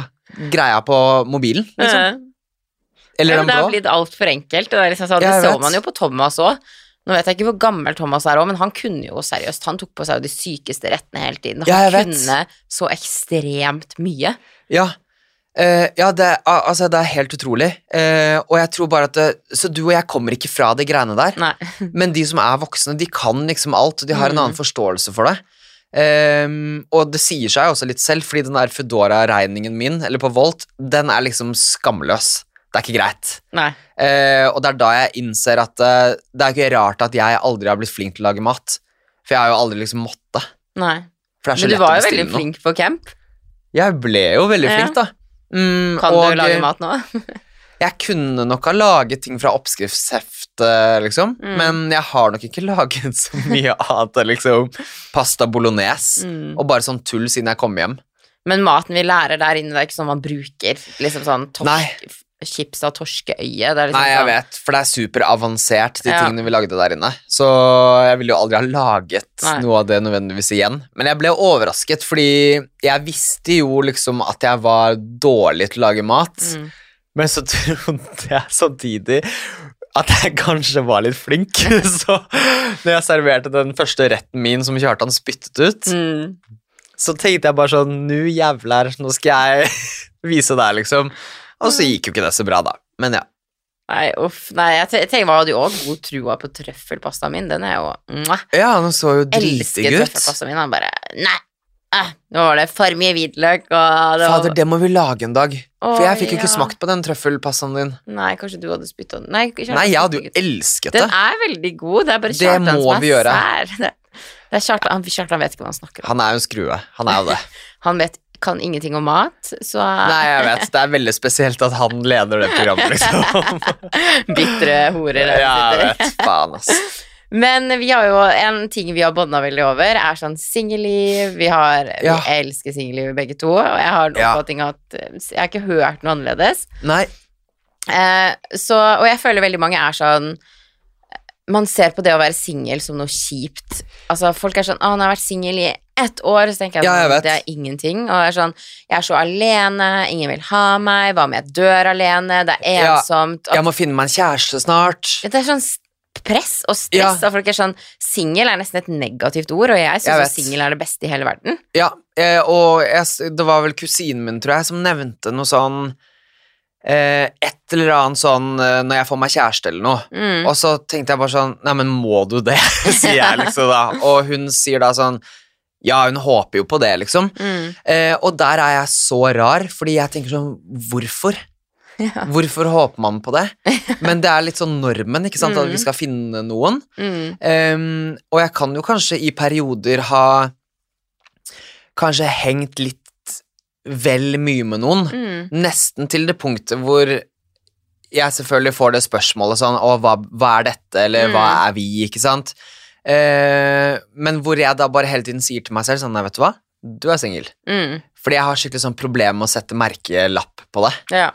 greia på mobilen, liksom. Mm. Eller Ja, den blå. det har blitt altfor enkelt. Det, liksom sånn, det så vet. man jo på Thomas òg. Nå vet jeg ikke hvor gammel Thomas er òg, men han kunne jo seriøst Han tok på seg de sykeste rettene hele tiden. Han Ja, kunne så ekstremt mye. Ja, Uh, ja det, altså, det er helt utrolig. Uh, og jeg tror bare at det, Så du og jeg kommer ikke fra de greiene der. Men de som er voksne, de kan liksom alt, og de har en Mm. annen forståelse for det. Ehm, og det sier seg også litt selv, fordi den der Foodora-regningen min, eller på Volt, den er liksom skamløs. Det er ikke greit. Eh, og det er da jeg innser at uh, det er ikke rart at jeg aldri har blitt flink til å lage mat. For jeg har jo aldri liksom måttet. Nei. Men du var jo veldig flink på camp. Jeg ble jo veldig Ja. flink, da. Mm, Kan og, du lage eh, mat nå? Jeg kunne nok ha laget ting fra oppskriftsheftet, liksom, Mm. men jeg har nok ikke laget så mye annet enn liksom pasta bolognese. Mm. Og bare sånn tull siden jeg kom hjem. Men maten vi lærer der inne, det er ikke sånn man bruker liksom sånn Nei. torsk, chips av torskeøye. Liksom Nei, jeg sånn, vet, for det er superavansert, de Ja. tingene vi lagde der inne. Så jeg ville jo aldri ha laget Nei. noe av det nødvendigvis igjen. Men jeg ble overrasket, fordi jeg visste jo liksom at jeg var dårlig til å lage mat. Mm. Men så trodde jeg samtidig at jeg kanskje var litt flink. Så når jeg serverte den første retten min som Kjartan spyttet ut, Mm. så tenkte jeg bare sånn Nu jævler, nå skal jeg vise deg, liksom. Og så gikk jo ikke det så bra, da. Men ja. Nei, uff. Nei, jeg te- jeg tenker, jeg hadde jo også god trua på trøffelpastaen min. Den er jo mwah. Ja, den så jo Elsker dritdigg ut. trøffelpastaen min. Han bare Nei! Eh, nå var det for mye hvitløk, og det var Fader, det må vi lage en dag. For jeg fikk jo ikke ja. smakt på den trøffelpastaen din. Nei, kanskje du hadde spytta den. Nei, Nei, jeg hadde jo elsket det. Den er veldig god. Det er bare Det Kjartan som er vi gjøre. sær. Det, det er Kjartan, han, Kjartan vet ikke hva han snakker om. Han er jo en skrue. Han er jo det. Han vet, kan ingenting om mat, så Nei, jeg vet. Det er veldig spesielt at han leder det programmet, liksom. Bitre horer. Ja, jeg vet. Faen, ass. Men vi har jo en ting vi har bånda veldig over, er sånn singelliv. Vi, har- Ja. vi elsker singellivet begge to, og jeg har en Ja. oppfatning av at eh, Jeg har ikke hørt noe annerledes. Nei. Eh, så, og jeg føler veldig mange er sånn Man ser på det å være singel som noe kjipt. Altså Folk er sånn 'Å, han har vært singel i ett år', så tenker jeg, Ja, jeg sånn, det er ingenting. Og jeg er sånn 'Jeg er så alene, ingen vil ha meg', 'Hva om jeg dør alene', 'Det er Ja, ensomt'. Jeg må finne meg en kjæreste snart. Det er sånn press og stress. Ja. Og folk er sånn Singel er nesten et negativt ord, og jeg syns singel er det beste i hele verden. Ja, eh, og jeg, det var vel kusinen min, tror jeg, som nevnte noe sånn eh, Et eller annet sånn eh, når jeg får meg kjæreste eller noe. Mm. Og så tenkte jeg bare sånn Nei, men må du det? sier jeg liksom da. Og hun sier da sånn Ja, hun håper jo på det, liksom. Mm. Eh, og der er jeg så rar, fordi jeg tenker sånn Hvorfor? Ja. Hvorfor håper man på det? Men det er litt sånn normen, ikke sant, at Mm. vi skal finne noen. Mm. Um, og jeg kan jo kanskje i perioder ha Kanskje hengt litt vel mye med noen. Mm. Nesten til det punktet hvor jeg selvfølgelig får det spørsmålet sånn Å, hva, hva er dette, eller hva Mm. er vi, ikke sant? Uh, men hvor jeg da bare hele tiden sier til meg selv sånn Nei, vet du hva? Du er singel. Mm. Fordi jeg har skikkelig sånn problem med å sette merkelapp på det. Ja.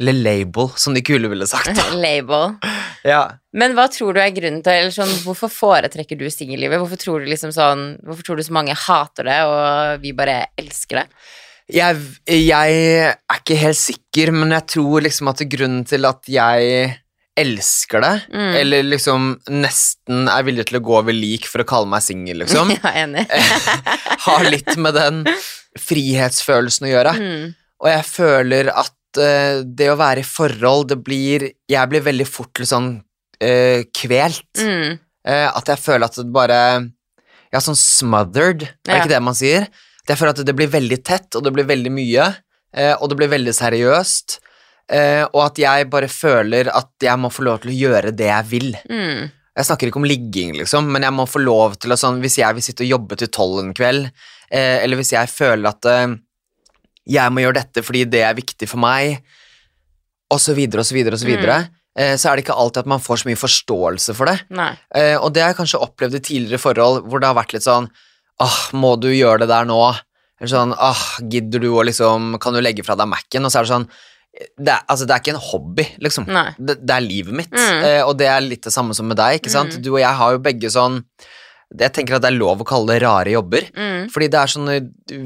Eller label, som de kule ville sagt. Label. ja. Men hva tror du er grunnen til eller sånn, Hvorfor foretrekker du singellivet? Hvorfor tror du liksom sånn Hvorfor tror du så mange hater det, og vi bare elsker det? Jeg, jeg er ikke helt sikker, men jeg tror liksom at grunnen til at jeg elsker det, Mm. eller liksom nesten er villig til å gå over lik for å kalle meg singel, liksom, Ja, enig. har litt med den frihetsfølelsen å gjøre. Mm. Og jeg føler at eh, det å være i forhold, det blir Jeg blir veldig fort litt sånn uh, kvelt. Mm. Uh, at jeg føler at det bare Ja, sånn smothered, er det Ja. ikke det man sier? At jeg føler at det blir veldig tett, og det blir veldig mye, og det blir veldig seriøst. Og at jeg bare føler at jeg må få lov til å gjøre det jeg vil. Mm. Jeg snakker ikke om ligging, liksom, men jeg må få lov til å sånn Hvis jeg vil sitte og jobbe til tolv en kveld, eh, eller hvis jeg føler at eh, jeg må gjøre dette fordi det er viktig for meg, så så videre, eh, så er det ikke alltid at man får så mye forståelse for det. Nei. Eh, og det har jeg kanskje opplevd i tidligere forhold hvor det har vært litt sånn Åh, må du gjøre det der nå? Eller sånn Åh, gidder du å liksom Kan du legge fra deg Mac-en? Og så er det sånn det er, altså, det er ikke en hobby, liksom. Det, det er livet mitt. Mm. Eh, og det er litt det samme som med deg. ikke sant? Mm. Du og jeg har jo begge sånn Jeg tenker at det er lov å kalle det rare jobber. Mm. Fordi det er sånne,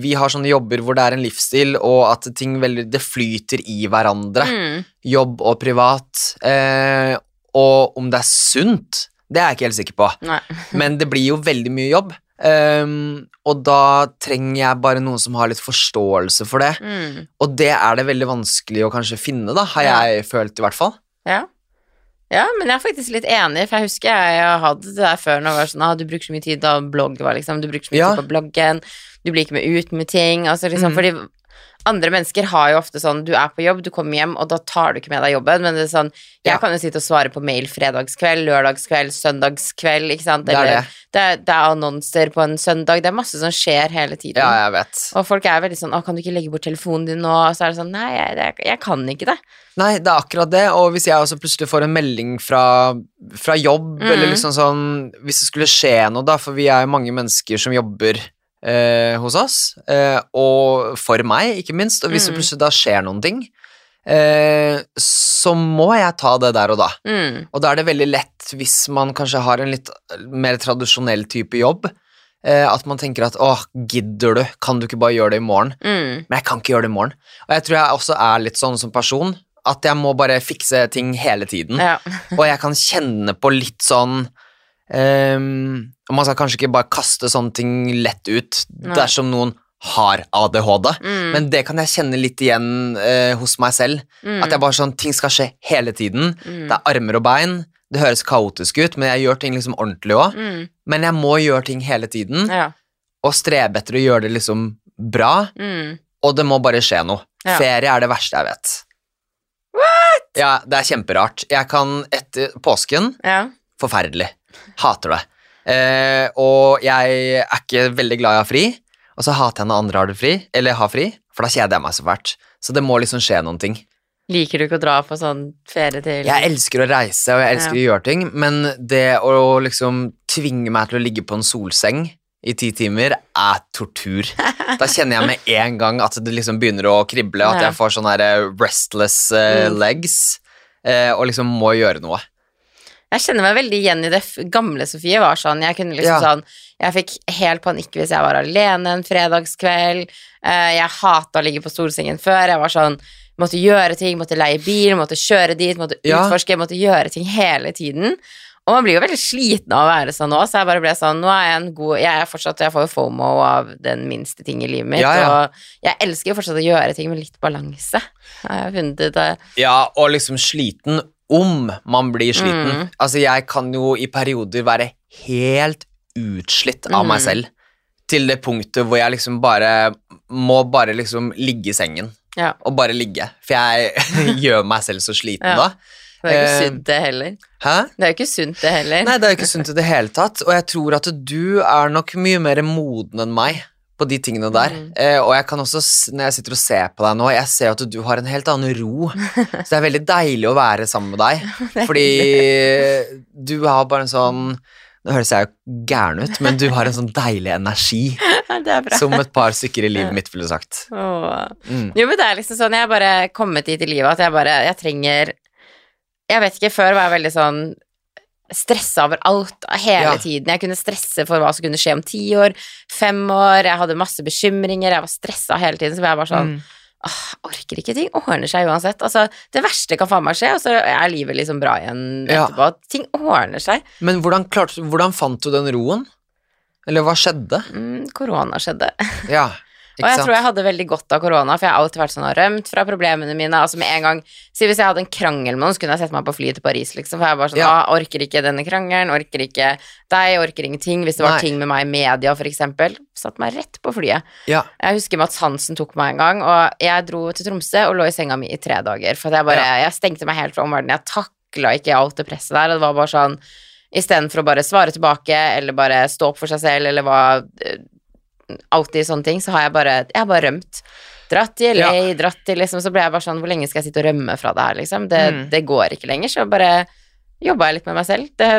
vi har sånne jobber hvor det er en livsstil, og at ting veldig, det flyter i hverandre. Mm. Jobb og privat. Eh, og om det er sunt, det er jeg ikke helt sikker på. Men det blir jo veldig mye jobb. Um, og da trenger jeg bare noen som har litt forståelse for det. Mm. Og det er det veldig vanskelig å kanskje finne, da, har Ja. jeg følt i hvert fall. Ja. Ja, men jeg er faktisk litt enig, for jeg husker jeg, jeg hadde det der før når det var sånn ah, du bruker så mye tid da blogg var liksom, du bruker så mye Ja. tid på bloggen, du blir ikke med ut med ting, altså liksom, mm. fordi andre mennesker har jo ofte sånn, du er på jobb, du kommer hjem, og da tar du ikke med deg jobben, men det er sånn, jeg Ja. kan jo sitte og svare på mail fredagskveld, lørdagskveld, søndagskveld, ikke sant? Det er det. det, det er annonser på en søndag, det er masse som skjer hele tiden. Ja, jeg vet. Og folk er veldig sånn 'Å, kan du ikke legge bort telefonen din nå?' Og så er det sånn 'Nei, jeg, jeg, jeg kan ikke det'. Nei, det er akkurat det, og hvis jeg også plutselig får en melding fra, fra jobb, mm. eller liksom sånn Hvis det skulle skje noe, da, for vi er jo mange mennesker som jobber eh, hos oss, eh, og for meg, ikke minst, og hvis det Mhm. plutselig da skjer noen ting, eh, så må jeg ta det der og da. Mm. Og da er det veldig lett, hvis man kanskje har en litt mer tradisjonell type jobb, eh, at man tenker at åh, gidder du? Kan du ikke bare gjøre det i morgen?' Mm. Men jeg kan ikke gjøre det i morgen. Og jeg tror jeg også er litt sånn som person, at jeg må bare fikse ting hele tiden. Ja. Og jeg kan kjenne på litt sånn ehm, og Man skal kanskje ikke bare kaste sånne ting lett ut Nei. dersom noen har ADHD. Mm. Men det kan jeg kjenne litt igjen uh, hos meg selv. mm, At jeg bare sånn, ting skal skje hele tiden. mm, Det er armer og bein. Det høres kaotisk ut, men jeg gjør ting liksom ordentlig òg. mm, Men jeg må gjøre ting hele tiden, ja. og strebe etter å gjøre det liksom bra. Mm. Og det må bare skje noe. Ja. Ferie er det verste jeg vet. What? Ja, det er kjemperart. Jeg kan etter påsken ja. Forferdelig. Hater det. Eh, og jeg er ikke veldig glad i å ha fri, og så hater jeg når andre har det fri, eller har fri, for da kjeder jeg meg så fælt. Så det må liksom skje noen ting. Liker du ikke å dra på sånn ferie til Jeg elsker å reise, og jeg elsker å gjøre ting, men det å liksom tvinge meg til å ligge på en solseng i ti timer er tortur. Da kjenner jeg med en gang at det liksom begynner å krible, at jeg får sånne restless eh, Mm. legs, eh, og liksom må gjøre noe. Jeg kjenner meg veldig igjen i det gamle Sofie var sånn. Jeg kunne liksom Ja. sånn Jeg fikk helt panikk hvis jeg var alene en fredagskveld. Eh, jeg hata å ligge på solsengen før. Jeg var sånn Måtte gjøre ting, måtte leie bil, måtte kjøre dit, måtte Ja. utforske, måtte gjøre ting hele tiden. Og man blir jo veldig sliten av å være sånn nå, så jeg bare ble sånn Nå er jeg en god Jeg er fortsatt Jeg får jo FOMO av den minste ting i livet mitt, Ja, ja. og jeg elsker jo fortsatt å gjøre ting med litt balanse. Jeg funnet ut det. Ja, og liksom sliten om man blir sliten. Mm. Altså, jeg kan jo i perioder være helt utslitt av meg Mm. selv. Til det punktet hvor jeg liksom bare må bare liksom ligge i sengen. Ja. Og bare ligge. For jeg gjør meg selv så sliten Ja. da. Det er jo ikke Eh, sunt, det heller. Hæ? Det er jo ikke sunt, det heller. Nei, det er jo ikke sunt i det hele tatt. Og jeg tror at du er nok mye mer moden enn meg på de tingene der. Mm. Eh, og jeg kan også, når jeg sitter og ser på deg nå, jeg ser at du har en helt annen ro. Så det er veldig deilig å være sammen med deg. Fordi du har bare en sånn Nå høres jeg jo gæren ut, men du har en sånn deilig energi, det er bra. som et par stykker i livet mitt ville sagt. Mm. Jo, men det er liksom sånn, jeg har bare kommet dit i livet at jeg bare, jeg trenger Jeg vet ikke, før var jeg veldig sånn stressa over alt hele Ja. tiden. Jeg kunne stresse for hva som kunne skje om ti år, fem år, jeg hadde masse bekymringer, jeg var stressa hele tiden, så jeg bare sånn Mm. Åh, orker ikke, ting ordner seg uansett. Altså, det verste kan faen meg skje, og så er livet liksom bra igjen Ja. etterpå. Ting ordner seg. Men hvordan, klart, hvordan fant du den roen? Eller hva skjedde? Mm, korona skjedde. Ja, Og jeg sant? tror jeg hadde veldig godt av korona, for jeg har alltid vært sånn og rømt fra problemene mine. Altså med en gang Si hvis jeg hadde en krangel med noen, så kunne jeg sette meg på flyet til Paris, liksom. For jeg var sånn Ja. ah, orker ikke denne krangelen, orker ikke deg, orker ingenting. Hvis det var Nei. ting med meg i media, for eksempel. Satte meg rett på flyet. Ja, Jeg husker Mats Hansen tok meg en gang, og jeg dro til Tromsø og lå i senga mi i tre dager. For jeg bare Jeg stengte meg helt fra omverdenen. Jeg takla ikke alt det presset der, og det var bare sånn Istedenfor å bare svare tilbake, eller bare stå opp for seg selv, eller hva Alltid sånne ting, så har jeg bare Jeg har bare rømt. Dratt til LA, dratt til liksom Så ble jeg bare sånn Hvor lenge skal jeg sitte og rømme fra det her, liksom? Det, Mm. det går ikke lenger. Så bare jobba jeg litt med meg selv. Det,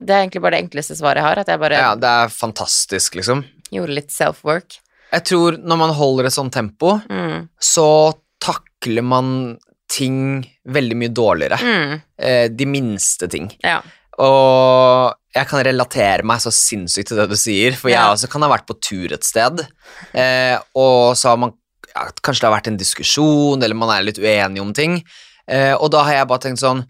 det er egentlig bare det enkleste svaret jeg har, at jeg bare ja, det er fantastisk, liksom. gjorde litt self-work. Jeg tror når man holder et sånt tempo, Mm. så takler man ting veldig mye dårligere. Mm. Eh, de minste ting. Ja. Og jeg kan relatere meg så sinnssykt til det du sier, for jeg Ja. også kan ha vært på tur et sted, eh, og så har man ja, Kanskje det har vært en diskusjon, eller man er litt uenig om ting, eh, og da har jeg bare tenkt sånn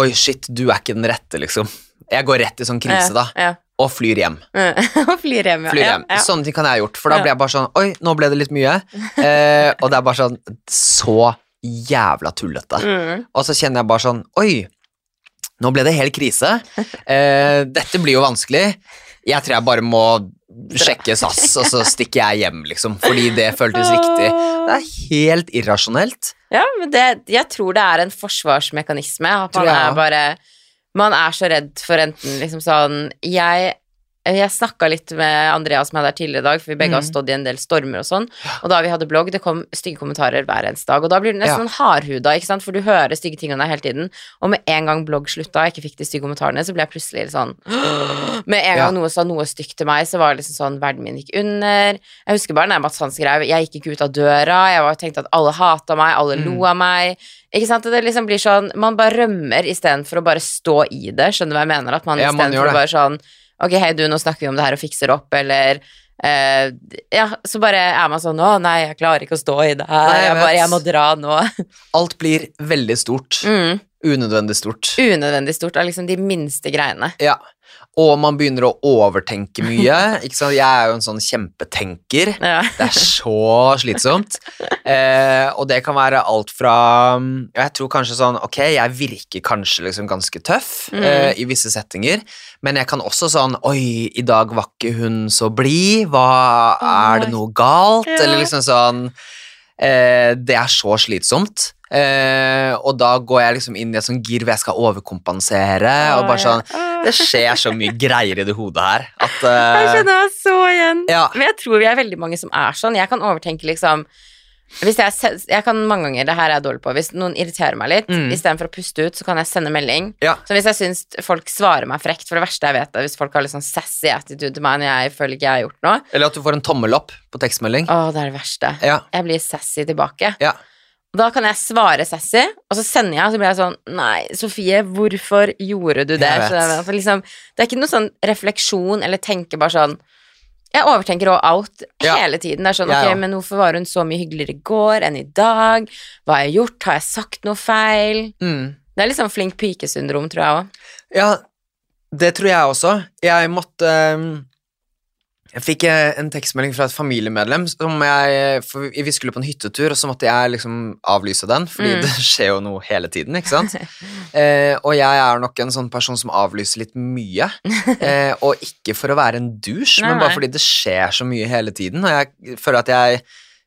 Oi, shit, du er ikke den rette, liksom. Jeg går rett i sånn krise, da, Ja. og flyr hjem. Og flyr hjem, ja. Flyr hjem. Ja, ja. Sånne ting kan jeg ha gjort, for da blir jeg bare sånn Oi, nå ble det litt mye. Eh, og det er bare sånn Så jævla tullete. Mm. Og så kjenner jeg bare sånn Oi, nå ble det helt krise. Eh, dette blir jo vanskelig. Jeg tror jeg bare må sjekke SAS, og så stikker jeg hjem, liksom. Fordi det føltes riktig. Det er helt irrasjonelt. Ja, men det, jeg tror det er en forsvarsmekanisme. At man er bare Man er så redd for enten liksom sånn Jeg jeg snakka litt med Andreas som jeg der tidligere i dag, for vi begge har Mm. stått i en del stormer og sånn. Og da vi hadde blogg, det kom stygge kommentarer hver eneste dag. Og da blir du nesten Ja. sånn hardhuda, ikke sant, for du hører stygge ting om deg hele tiden. Og med en gang blogg slutta, jeg ikke fikk de stygge kommentarene, så ble jeg plutselig litt sånn Med en gang Ja. noe sa noe stygt til meg, så var det liksom sånn Verden min gikk under. Jeg husker bare når Mats Hans skrev Jeg gikk ikke ut av døra, jeg var, tenkte at alle hata meg, alle Mm. lo av meg. Ikke sant? Det liksom blir sånn Man bare rømmer istedenfor å bare stå i det. Skjønner du hva jeg mener? At man istedenfor bare sånn Ok, hei, du, nå snakker vi om det her og fikser opp, eller eh, Ja, så bare er man sånn Å, nei, jeg klarer ikke å stå i det her. Nei, jeg bare, jeg må dra nå. Alt blir veldig stort. Mm. Unødvendig stort. Unødvendig stort av liksom de minste greiene. Ja. Og man begynner å overtenke mye. Jeg er jo en sånn kjempetenker. Ja. Det er så slitsomt. Eh, og det kan være alt fra Jeg tror kanskje sånn Ok, jeg virker kanskje liksom ganske tøff Mm. eh, i visse settinger, men jeg kan også sånn Oi, i dag var ikke hun så blid. Hva Er det noe galt? Eller liksom sånn eh, Det er så slitsomt. Eh, og da går jeg liksom inn i et sånt gir hvor jeg skal overkompensere. og bare sånn Det skjer så mye greier i det hodet her at Jeg skjønner meg så igjen. Ja. Men jeg tror vi er veldig mange som er sånn. Jeg kan overtenke liksom hvis jeg, jeg kan mange ganger, det her er jeg dårlig på, hvis noen irriterer meg litt, Mm. istedenfor å puste ut, så kan jeg sende melding. Ja. Så hvis jeg syns folk svarer meg frekt, for det verste jeg vet er hvis folk har litt sånn sassy attitude til meg når jeg føler ikke jeg har gjort noe, Eller at du får en tommel opp på tekstmelding. å, det er det verste. Ja. Jeg blir sassy tilbake. Ja. Da kan jeg svare sassy, og så sender jeg, og så blir jeg sånn Nei, Sofie, hvorfor gjorde du det? Så det, er liksom, det er ikke noe sånn refleksjon eller tenke bare sånn Jeg overtenker òg alt Ja. hele tiden. Det er sånn, Jeg ok, men hvorfor var hun så mye hyggeligere i går enn i dag? Hva har jeg gjort? Har jeg sagt noe feil? Mm. Det er litt sånn flink pike-syndrom, tror jeg òg. Ja, det tror jeg også. Jeg måtte um, Jeg fikk eh, en tekstmelding fra et familiemedlem som jeg vi skulle på en hyttetur, og så måtte jeg liksom avlyse den, fordi Mm. det skjer jo noe hele tiden, ikke sant? eh, og jeg er nok en sånn person som avlyser litt mye. Eh, og ikke for å være en dusj, Nei, men bare nei. fordi det skjer så mye hele tiden. Og jeg føler at jeg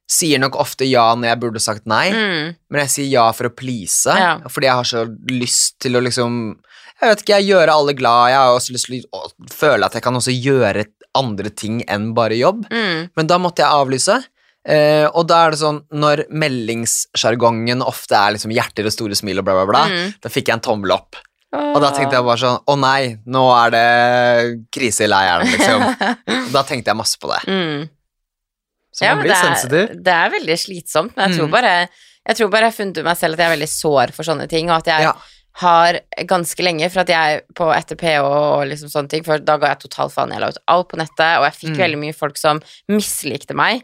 sier nok ofte ja når jeg burde sagt nei. Mm. Men jeg sier ja for å please, Ja. fordi jeg har så lyst til å liksom Jeg vet ikke, jeg gjøre alle glad. Jeg har også lyst til å føle at jeg kan også gjøre andre ting enn bare jobb. Mm. Men da måtte jeg avlyse. Eh, og da er det sånn, når meldingssjargongen ofte er liksom hjerter og store smil og bla, bla, bla, Mm. da fikk jeg en tommel opp. Og da tenkte jeg bare sånn Å nei, nå er det krise i leiren, liksom. da tenkte jeg masse på det. Mm. Så Ja, man blir det er, sensitiv. Det er veldig slitsomt, men jeg tror Mm. bare jeg tror bare jeg har funnet ut meg selv at jeg er veldig sår for sånne ting, og at jeg Ja. Har ganske lenge, for at jeg på etter PH og liksom sånne ting, for da ga jeg totalt faen, jeg la ut alt på nettet, og jeg fikk Mm. veldig mye folk som mislikte meg,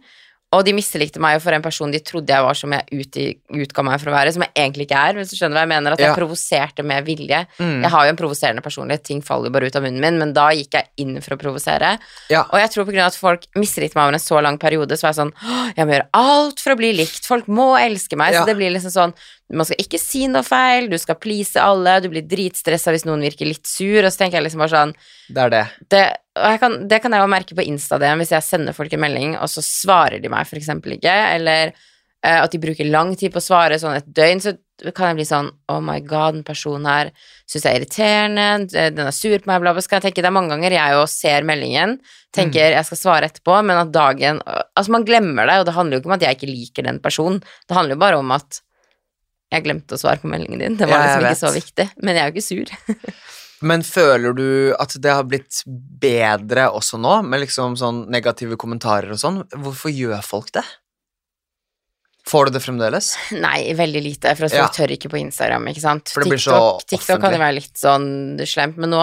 og de mislikte meg for en person de trodde jeg var som jeg ut utga meg for å være, som jeg egentlig ikke er, hvis du skjønner hva jeg mener, at jeg Ja. provoserte med vilje. Mm. Jeg har jo en provoserende personlighet, ting faller bare ut av munnen min, men da gikk jeg inn for å provosere. Ja. Og jeg tror på grunn av at folk mislikte meg over en så lang periode, så var jeg sånn Jeg må gjøre alt for å bli likt. Folk må elske meg. Ja. Så det blir liksom sånn Man skal ikke si noe feil, du skal please alle, du blir dritstressa hvis noen virker litt sur, og så tenker jeg liksom bare sånn Det er det. Det, og jeg kan, det kan jeg jo merke på Insta-DM hvis jeg sender folk en melding, og så svarer de meg for eksempel ikke, eller eh, at de bruker lang tid på å svare, sånn et døgn, så kan jeg bli sånn Oh my god, den personen her syns jeg er irriterende, eh, den er sur på meg, bla, bla. Skal jeg tenke, det er mange ganger jeg jo ser meldingen, tenker jeg skal svare etterpå, men at dagen Altså, man glemmer det, og det handler jo ikke om at jeg ikke liker den personen, det handler jo bare om at jeg glemte å svare på meldingen din. Det var Ja, liksom ikke så viktig. Men jeg er jo ikke sur. Men føler du at det har blitt bedre også nå, med liksom sånn negative kommentarer og sånn? Hvorfor gjør folk det? Får du det fremdeles? Nei, veldig lite, for folk Ja. tør ikke på Instagram, ikke sant. For det blir så TikTok, TikTok kan jo være litt sånn slemt, men nå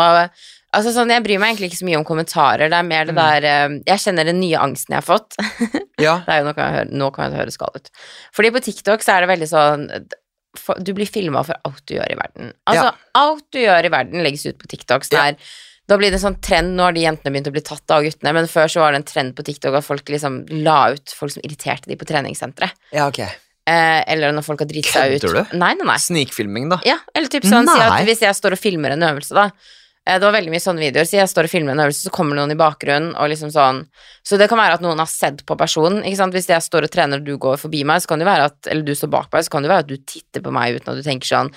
Altså sånn, Jeg bryr meg egentlig ikke så mye om kommentarer. Det er mer det Mm. der eh, Jeg kjenner den nye angsten jeg har fått. Ja. Det er jo Nå kan jeg høre, nå kan jeg høre skall ut. Fordi på TikTok så er det veldig sånn for, Du blir filma for alt du gjør i verden. Altså, Ja. alt du gjør i verden legges ut på TikTok. Så det Ja. da blir det en sånn trend, nå har de jentene begynt å bli tatt av guttene, men før så var det en trend på TikTok at folk liksom la ut folk som irriterte de på treningssenteret. ja, ok. Eh, eller når folk har driti seg ut. Kødder du? Nei, nei, nei. Snikfilming, da. Ja, eller typ sånn, si at hvis jeg står og filmer en øvelse, da. Eh, Det var veldig mye sånne videoer. Så jeg står og filmer en øvelse, så kommer det noen i bakgrunnen, og liksom sånn Så det kan være at noen har sett på personen, ikke sant. Hvis jeg står og trener, og du går forbi meg, så kan det være at Eller du står bak meg, så kan det være at du titter på meg uten at du tenker sånn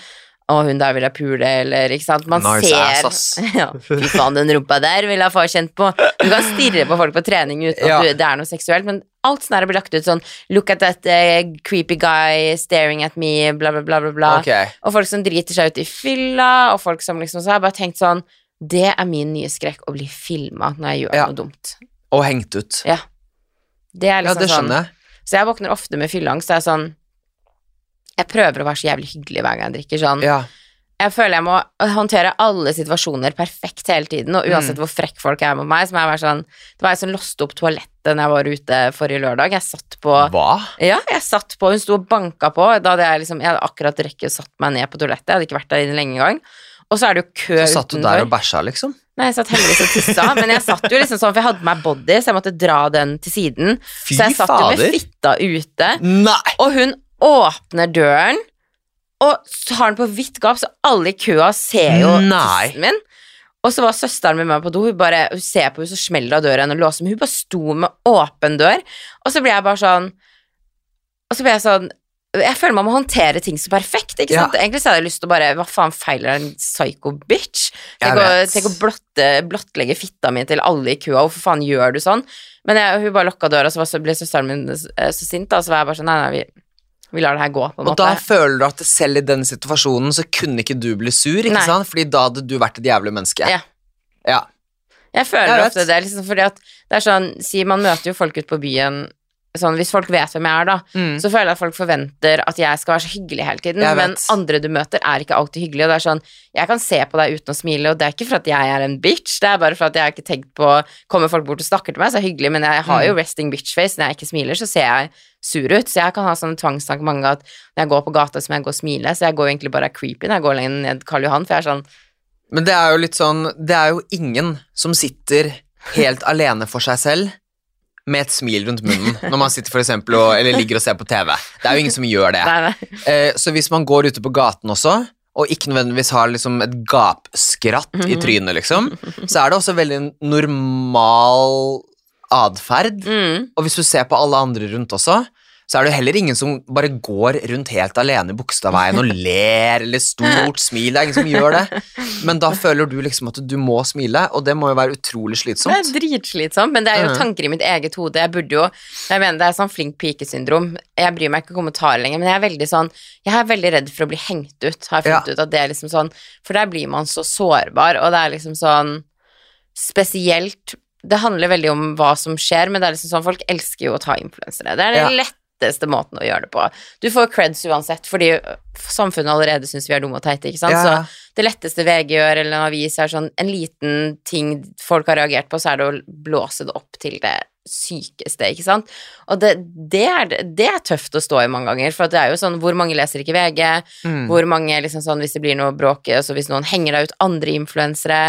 å, hun der vil jeg pule, eller ikke sant. Man Nice ser ass, ass. Ja, fy faen, den rumpa der vil jeg få kjent på. Du kan stirre på folk på trening uten Ja. at du, det er noe seksuelt, men alt sånn her blir lagt ut sånn Look at that uh, creepy guy staring at me, bla, bla, bla, bla. bla. Okay. Og folk som driter seg ut i fylla, og folk som liksom Så har bare tenkt sånn Det er min nye skrekk, å bli filma når jeg gjør Ja. noe dumt. Og hengt ut. Ja. Det er Ja, liksom det sånn skjønner jeg. Så jeg våkner ofte med fylleangst, jeg sånn Jeg prøver å være så jævlig hyggelig hver gang jeg drikker sånn. Ja. Jeg føler jeg må håndtere alle situasjoner perfekt hele tiden, og uansett Mm. hvor frekk folk er mot meg, så må jeg være sånn Det var jeg som låste opp toalettet når jeg var ute forrige lørdag. Jeg satt på Hva? Ja, jeg satt på, hun sto og banka på. Da hadde jeg liksom Jeg hadde akkurat rekket å satt meg ned på toalettet. Jeg hadde ikke vært der inne lenge engang. Og så er det jo kø utenfor. Så satt du utenfor. der og bæsja, liksom? Nei, jeg satt heldigvis og tissa, men jeg satt jo liksom sånn, for jeg hadde på meg body, så jeg måtte dra den til siden. Fy så jeg satt jo med fitta ute, Nei! og hun åpner døren, og har den på vidt gap, så alle i køa ser jo Nei. tissen min. Og så var søsteren min med meg på do, hun, bare, hun ser på henne, så smeller av døren og låser, men hun bare sto med åpen dør, og så ble jeg bare sånn Og så ble jeg sånn jeg føler man må håndtere ting så perfekt. ikke Ja. Egentlig så hadde jeg lyst til å bare Hva faen feiler en psycho bitch? Tenk å, tenk å blotte, blottlegge fitta mi til alle i køa. Hvorfor faen gjør du sånn? Men jeg, hun bare lukka døra, så så ble søsteren min eh, så sint, da, så var jeg bare sånn Nei, nei, vi, vi lar det her gå, Og måte. da føler du at selv i den situasjonen så kunne ikke du bli sur, ikke Nei. sant? Fordi da hadde du vært et jævlig menneske. Ja. Ja. Jeg føler Jeg ofte det, liksom, fordi at det er sånn Si, man møter jo folk ute på byen Sånn, Hvis folk vet hvem jeg er, da, Mm. så føler jeg at folk forventer at jeg skal være så hyggelig hele tiden. Men andre du møter, er ikke alltid hyggelige. Og det er sånn, jeg kan se på deg uten å smile, og det er ikke for at jeg er en bitch, det er bare for at jeg har ikke tenkt på Kommer folk bort og snakker til meg, så er det hyggelig, men jeg har jo Mm. resting bitch face. Når jeg ikke smiler, så ser jeg sur ut. Så jeg kan ha sånn tvangstanker mange at når jeg går på gata, så må jeg gå og smile. Så jeg går egentlig bare creepy når jeg går lenger ned Karl Johan, for jeg er sånn Men det er jo litt sånn Det er jo ingen som sitter helt alene for seg selv med et smil rundt munnen når man sitter for eksempel og, eller ligger og ser på TV. Det er jo ingen som gjør det. Nei, nei. Eh, så hvis man går ute på gaten også, og ikke nødvendigvis har liksom et gapskratt i Mhm. trynet, liksom, så er det også veldig normal atferd. Mm. Og hvis du ser på alle andre rundt også, så er det jo heller ingen som bare går rundt helt alene i Bogstadveien og ler eller stort smil. Det er ingen som gjør det. Men da føler du liksom at du må smile, og det må jo være utrolig slitsomt. Det er dritslitsomt, men det er jo tanker i mitt eget hode. Jeg burde jo Jeg mener det er sånn flink pike-syndrom. Jeg bryr meg ikke om kommentarer lenger, men jeg er veldig sånn Jeg er veldig redd for å bli hengt ut, har jeg funnet ut at det er liksom sånn For der blir man så sårbar, og det er liksom sånn Spesielt Det handler veldig om hva som skjer, men det er liksom sånn folk elsker jo å ta influensere. Det er den letteste måten å gjøre det på. Du får creds uansett, fordi samfunnet allerede syns vi er dumme og teite, ikke sant. Ja. Så det letteste VG gjør, eller en avis, er sånn en liten ting folk har reagert på, så er det å blåse det opp til det sykeste, ikke sant. Og det, det, er, det er tøft å stå i mange ganger, for det er jo sånn hvor mange leser ikke VG, Mm. hvor mange liksom sånn hvis det blir noe bråk, altså hvis noen henger deg ut andre influensere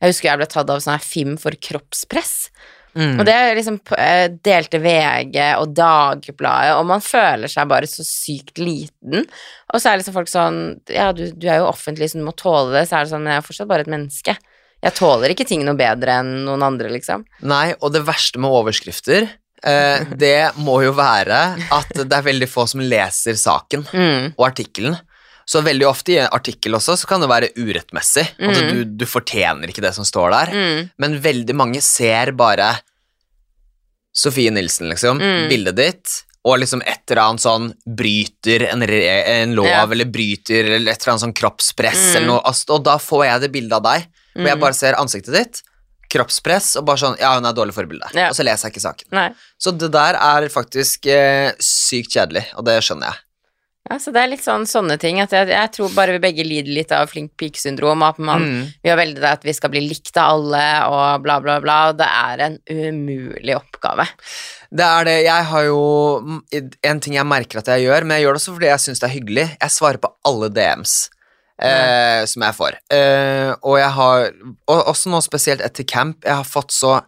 Jeg husker jeg ble tatt av sånn her FIM for kroppspress. Mm. Og det liksom eh, delte VG og Dagbladet, og man føler seg bare så sykt liten. Og så er liksom folk sånn Ja, du, du er jo offentlig, så du må tåle det. Så er det sånn, jeg er fortsatt bare et menneske. Jeg tåler ikke ting noe bedre enn noen andre, liksom. Nei, og det verste med overskrifter, eh, det må jo være at det er veldig få som leser saken Mm. og artikkelen. Så veldig ofte i en artikkel også, så kan det være urettmessig. Altså, Mm. du, du fortjener ikke det som står der. Mm. Men veldig mange ser bare Sofie Nilsen, liksom, Mm. bildet ditt, og liksom et eller annet sånn bryter en, en lov, Ja. eller bryter eller et eller annet sånn kroppspress, Mm. eller noe, altså, og da får jeg det bildet av deg, hvor jeg Mm. bare ser ansiktet ditt, kroppspress, og bare sånn, ja, hun er dårlig forbilde. Ja. Og så leser jeg ikke saken. Nei. Så det der er faktisk eh, sykt kjedelig, og det skjønner jeg. Ja, så det er litt sånn sånne ting. At jeg, jeg tror bare vi begge lider litt av flink pike-syndrom. At man, Mm. vi har veldig det at vi skal bli likt av alle, og bla, bla, bla. Og det er en umulig oppgave. Det er det. Jeg har jo En ting jeg merker at jeg gjør, men jeg gjør det også fordi jeg syns det er hyggelig. Jeg svarer på alle DMs eh, som jeg får. Eh, og jeg har Og også nå spesielt etter camp. Jeg har fått så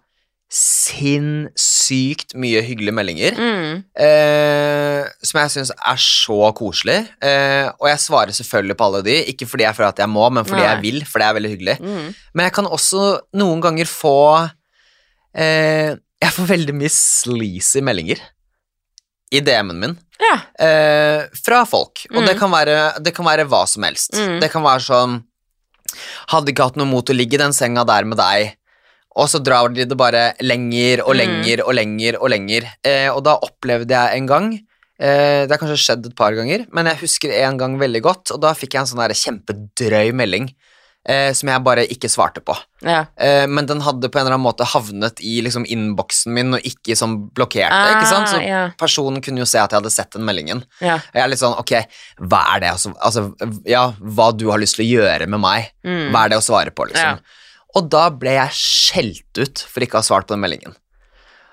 sinnssykt mye hyggelige meldinger. Mm. Eh, som jeg syns er så koselig. Eh, og jeg svarer selvfølgelig på alle de, ikke fordi jeg føler at jeg må, men fordi Nei. jeg vil, for det er veldig hyggelig. Mm. Men jeg kan også noen ganger få eh, Jeg får veldig mye sleazy meldinger i DM-en min Ja. eh, fra folk. Og Mm. det, kan være, det kan være hva som helst. Mm. Det kan være sånn Hadde ikke hatt noe mot å ligge i den senga der med deg. Og så drar de det bare lenger og Mm. lenger og lenger og lenger. Eh, og da opplevde jeg en gang eh, Det har kanskje skjedd et par ganger, men jeg husker en gang veldig godt, og da fikk jeg en sånn kjempedrøy melding eh, som jeg bare ikke svarte på. Ja. Eh, men den hadde på en eller annen måte havnet i liksom innboksen min og ikke som blokkerte. ikke sant? Så Ah, ja. personen kunne jo se at jeg hadde sett den meldingen. Ja. Og jeg er litt sånn, ok, hva er det? Altså, altså, ja, hva du har lyst til å gjøre med meg? Mm. Hva er det å svare på, liksom? Og da ble jeg skjelt ut for ikke å ha svart på den meldingen.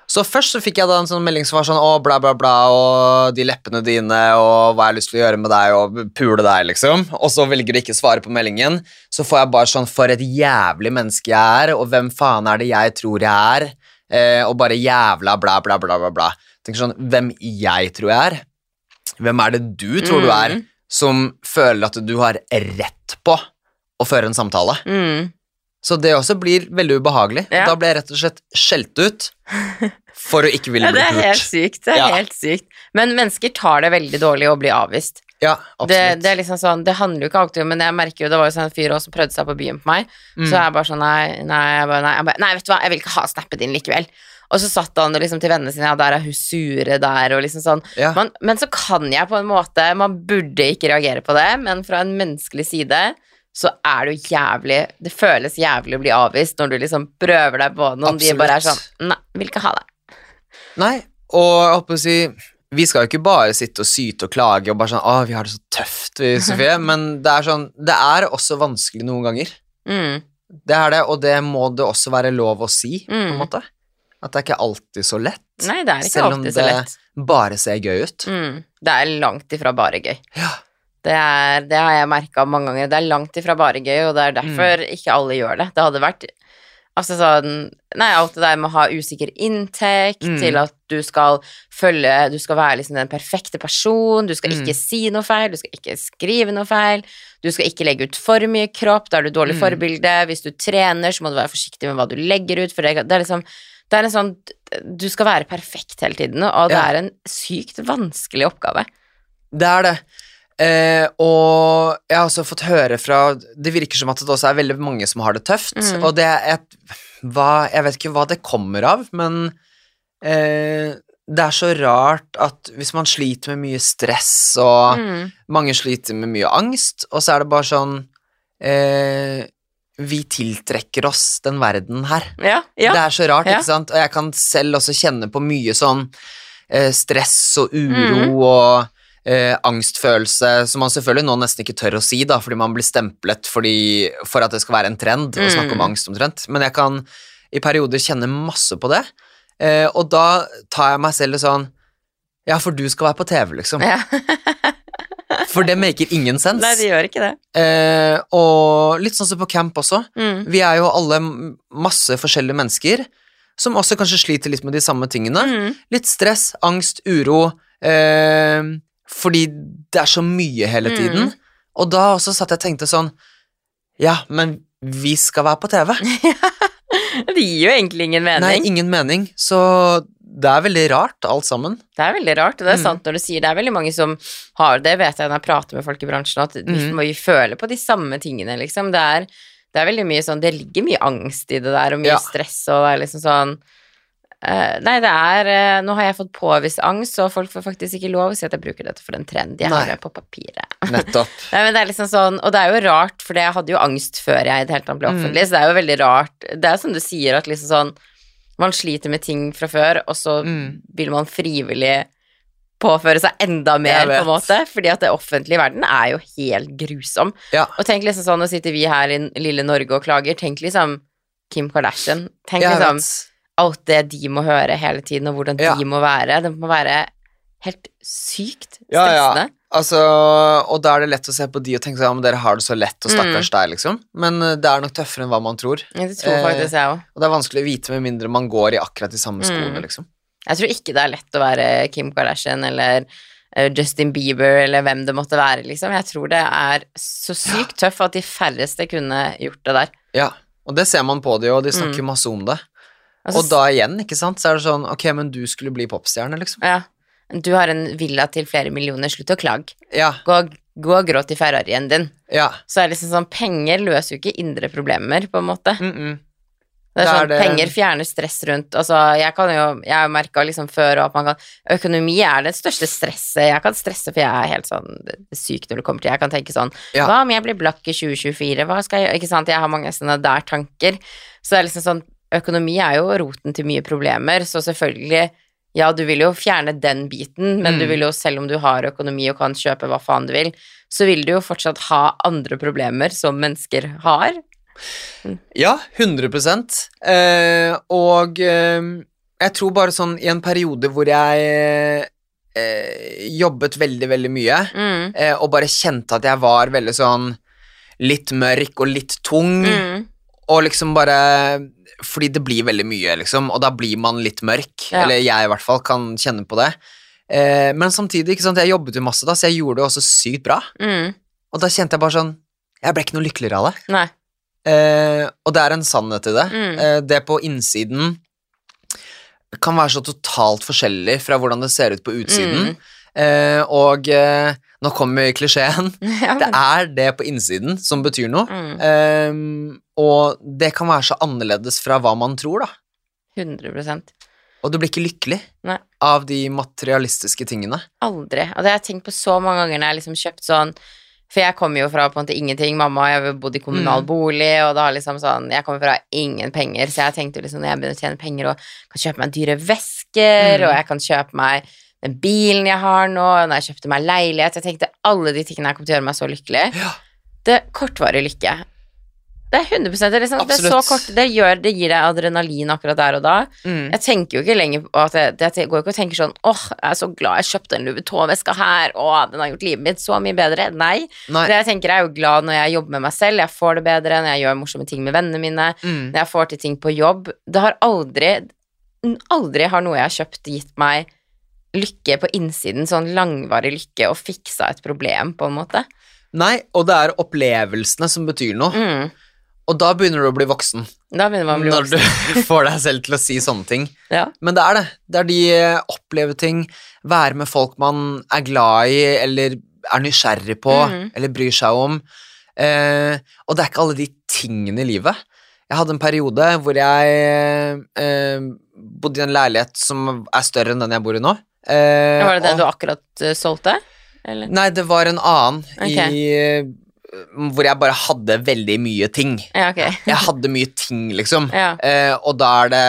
Så først så fikk jeg da en sånn melding som var sånn Å, bla, bla, bla, og de leppene dine, og hva jeg har lyst til å gjøre med deg, og pule deg, liksom. Og så velger du ikke å svare på meldingen. Så får jeg bare sånn For et jævlig menneske jeg er, og hvem faen er det jeg tror jeg er? Eh, og bare jævla bla, bla, bla, bla, bla. Tenker sånn Hvem jeg tror jeg er? Hvem er det du tror du er, Mm. som føler at du har rett på å føre en samtale? Mm. Så det også blir veldig ubehagelig. Ja. Da ble jeg rett og slett skjelt ut for å ikke ville Ja, bli det er helt sykt. Det er Ja. helt sykt. Men mennesker tar det veldig dårlig å bli avvist. Ja, Det, absolutt. det er liksom sånn, det handler jo ikke alltid om Men jeg merker jo, det var jo sånn en fyr også som prøvde seg på byen på meg. Mm. Så jeg bare sånn Nei, nei, jeg bare, nei, jeg bare, nei, vet du hva, jeg vil ikke ha snappet din likevel. Og så satt han liksom til vennene sine, ja, der er hun sure der, og liksom sånn. ja. Man, men så kan jeg på en måte Man burde ikke reagere på det, men fra en menneskelig side så er det jo jævlig Det føles jævlig å bli avvist når du liksom prøver deg på noen. De bare er sånn Nei, vil ikke ha det. Nei, og jeg håper å si Vi skal jo ikke bare sitte og syte og klage og bare sånn 'Å, vi har det så tøft, vi, Sofie', men det er sånn Det er også vanskelig noen ganger. Mm, Det er det, og det må det også være lov å si, på en Mm. måte. At det er ikke alltid så lett. nei, det er ikke alltid så lett. Selv om det bare ser gøy ut. Mm, det er langt ifra bare gøy. Ja. Det, er, det har jeg merka mange ganger. Det er langt ifra bare gøy, og det er derfor Mm. ikke alle gjør det. Det hadde vært Altså sånn Nei, alt det der med å ha usikker inntekt, Mm. til at du skal følge Du skal være liksom den perfekte person, du skal Mm. ikke si noe feil, du skal ikke skrive noe feil, du skal ikke legge ut for mye kropp, da er du dårlig Mm. forbilde. Hvis du trener, så må du være forsiktig med hva du legger ut, for det, det er liksom det er en sånn Du skal være perfekt hele tiden, og det Ja. er en sykt vanskelig oppgave. Det er det. Eh, og jeg har også fått høre fra Det virker som at det også er veldig mange som har det tøft. Mm. Og det er et, hva, Jeg vet ikke hva det kommer av, men eh, det er så rart at hvis man sliter med mye stress, og Mm. mange sliter med mye angst, og så er det bare sånn eh, Vi tiltrekker oss den verden her. Ja, ja. Det er så rart, Ja. ikke sant? Og jeg kan selv også kjenne på mye sånn eh, stress og uro mm. og eh, angstfølelse, som man selvfølgelig nå nesten ikke tør å si, da, fordi man blir stemplet fordi, for at det skal være en trend å snakke om Mm. angst omtrent. Men jeg kan i perioder kjenne masse på det, eh, og da tar jeg meg selv litt sånn Ja, for du skal være på TV, liksom. ja. For det maker ingen sens. Nei, det gjør ikke det. Eh, og litt sånn som på camp også. Mm. Vi er jo alle masse forskjellige mennesker som også kanskje sliter litt med de samme tingene. Mm. Litt stress, angst, uro. Eh, fordi det er så mye hele Mm. tiden. Og da også satt jeg og tenkte sånn Ja, men vi skal være på TV. Det gir jo egentlig ingen mening. Nei, ingen mening. Så det er veldig rart, alt sammen. Det er veldig rart, og det er Mm. sant når du sier det er veldig mange som har det, vet jeg når jeg prater med folk i bransjen, at de Mm. må føler føle på de samme tingene, liksom. Det er, det er veldig mye sånn Det ligger mye angst i det der, og mye Ja. stress, og det er liksom sånn eh, Nei, det er uh, Nå har jeg fått påvist angst, og folk får faktisk ikke lov å si at jeg bruker dette for en trend. Jeg har det på papiret. Nettopp. Nei, men det er liksom sånn, og det er jo rart, for jeg hadde jo angst før jeg i det hele tatt ble Mm. offentlig, så det er jo veldig rart. Det er som du sier, at liksom sånn Man sliter med ting fra før, og så Mm. vil man frivillig påføre seg enda mer, på en måte. Fordi at det offentlige verden er jo helt grusom. Ja. Og tenk liksom sånn, nå sitter vi her i lille Norge og klager. Tenk liksom Kim Kardashian. Tenk Jeg liksom vet. Alt det de må høre hele tiden, og hvordan Ja. de må være. Det må være helt sykt Ja, ja. stressende. Altså, og da er det lett å se på de og tenke sånn, ja, men dere har det så lett, og Mm. deg, liksom. Men eh, det er nok tøffere enn hva man tror. Ja, Det tror Eh, faktisk jeg også Og det er vanskelig å vite med mindre man går i akkurat de samme skoene, Mm. liksom. Jeg tror ikke det er lett å være Kim Kardashian eller eh, Justin Bieber eller hvem det måtte være, liksom. Jeg tror det er så sykt tøft at de færreste kunne gjort det der. Ja, og det ser man på de, og de snakker Mm. masse om det. Altså, og da igjen, ikke sant, så er det sånn, ok, men du skulle bli popstjerne, liksom. Ja. Du har en villa til flere millioner, slutt å klage. Ja, Gå, gå og gråt i Ferrarien din. ja. Så er det liksom sånn, penger løser jo ikke indre problemer, på en måte. Mm -mm. Det er Det er sånn, det- Penger fjerner stress rundt Altså, jeg kan jo Jeg har merka liksom før at man kan Økonomi er det største stresset. Jeg kan stresse, for jeg er helt sånn syk når det kommer til Jeg kan tenke sånn Ja. Hva om jeg blir blakk i 2024? Hva skal jeg? Ikke sant? Jeg har mange sånne der tanker. Så det er liksom sånn Økonomi er jo roten til mye problemer, så selvfølgelig ja, du vil jo fjerne den biten, men Mm. du vil jo, selv om du har økonomi og kan kjøpe hva faen du vil, så vil du jo fortsatt ha andre problemer som mennesker har. Ja, 100 eh, Og eh, Jeg tror bare sånn i en periode hvor jeg eh, jobbet veldig, veldig mye, Mm. eh, og bare kjente at jeg var veldig sånn litt mørk og litt tung, Mm. og liksom bare Fordi det blir veldig mye, liksom, og da blir man litt mørk. Ja. Eller jeg i hvert fall kan kjenne på det. Eh, men samtidig, ikke sant, jeg jobbet jo masse da, så jeg gjorde det også sykt bra. Mm. Og da kjente jeg bare sånn Jeg ble ikke noe lykkeligere av det. Eh, og det er en sannhet i det. Mm. Eh, det på innsiden kan være så totalt forskjellig fra hvordan det ser ut på utsiden. Mm. Eh, og eh, nå kommer klisjeen. Ja, Det er det på innsiden som betyr noe. mm. Um, og det kan være så annerledes fra hva man tror, da. 100% Og du blir ikke lykkelig Nei. av de materialistiske tingene. Aldri. Og det har jeg tenkt på så mange ganger når jeg liksom kjøpt sånn For jeg kommer jo fra på en måte ingenting. Mamma og jeg har bodd i kommunal Mm. bolig, og da liksom sånn Jeg kommer fra ingen penger, så jeg tenkte liksom når jeg begynner å tjene penger og kan kjøpe meg dyre vesker, Mm. og jeg kan kjøpe meg den bilen jeg har nå, når jeg kjøpte meg leilighet Jeg tenkte alle de tingene her kom til å gjøre meg så lykkelig. Ja. Det kortvarig lykke. Det er 100 det er, liksom, det er så kort Det, gjør, det gir deg adrenalin akkurat der og da. Mm. Jeg tenker jo ikke lenger på at jeg, jeg går ikke og tenker sånn åh, jeg er så glad jeg kjøpte en Louis Vuitton-veska her, åh, den har gjort livet mitt så mye bedre. Nei. Nei. Det jeg tenker, jeg er jo glad når jeg jobber med meg selv, jeg får det bedre, når jeg gjør morsomme ting med vennene mine, Mm. når jeg får til ting på jobb. Det har aldri, aldri har noe jeg har kjøpt gitt meg lykke på innsiden, sånn langvarig lykke, og fiksa et problem, på en måte. Nei, og det er opplevelsene som betyr noe. Mm. Og da begynner du å bli voksen. Da begynner man å bli Når du får deg selv til å si sånne ting. Ja. Men det er det. Det er de eh, oppleve ting, være med folk man er glad i, eller er nysgjerrig på, mm. eller bryr seg om. Eh, og det er ikke alle de tingene i livet. Jeg hadde en periode hvor jeg eh, bodde i en leilighet som er større enn den jeg bor i nå. Eh, Var det den og- du akkurat uh, solgte? Eller? Nei, det var en annen okay. i eh, Hvor jeg bare hadde veldig mye ting. Ja, okay. Jeg hadde mye ting, liksom. Ja. Eh, og da er det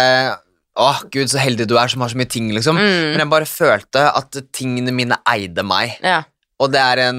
Å, gud, så heldig du er som har så mye ting, liksom. Men Mm. jeg bare følte at tingene mine eide meg. Ja. Og det er en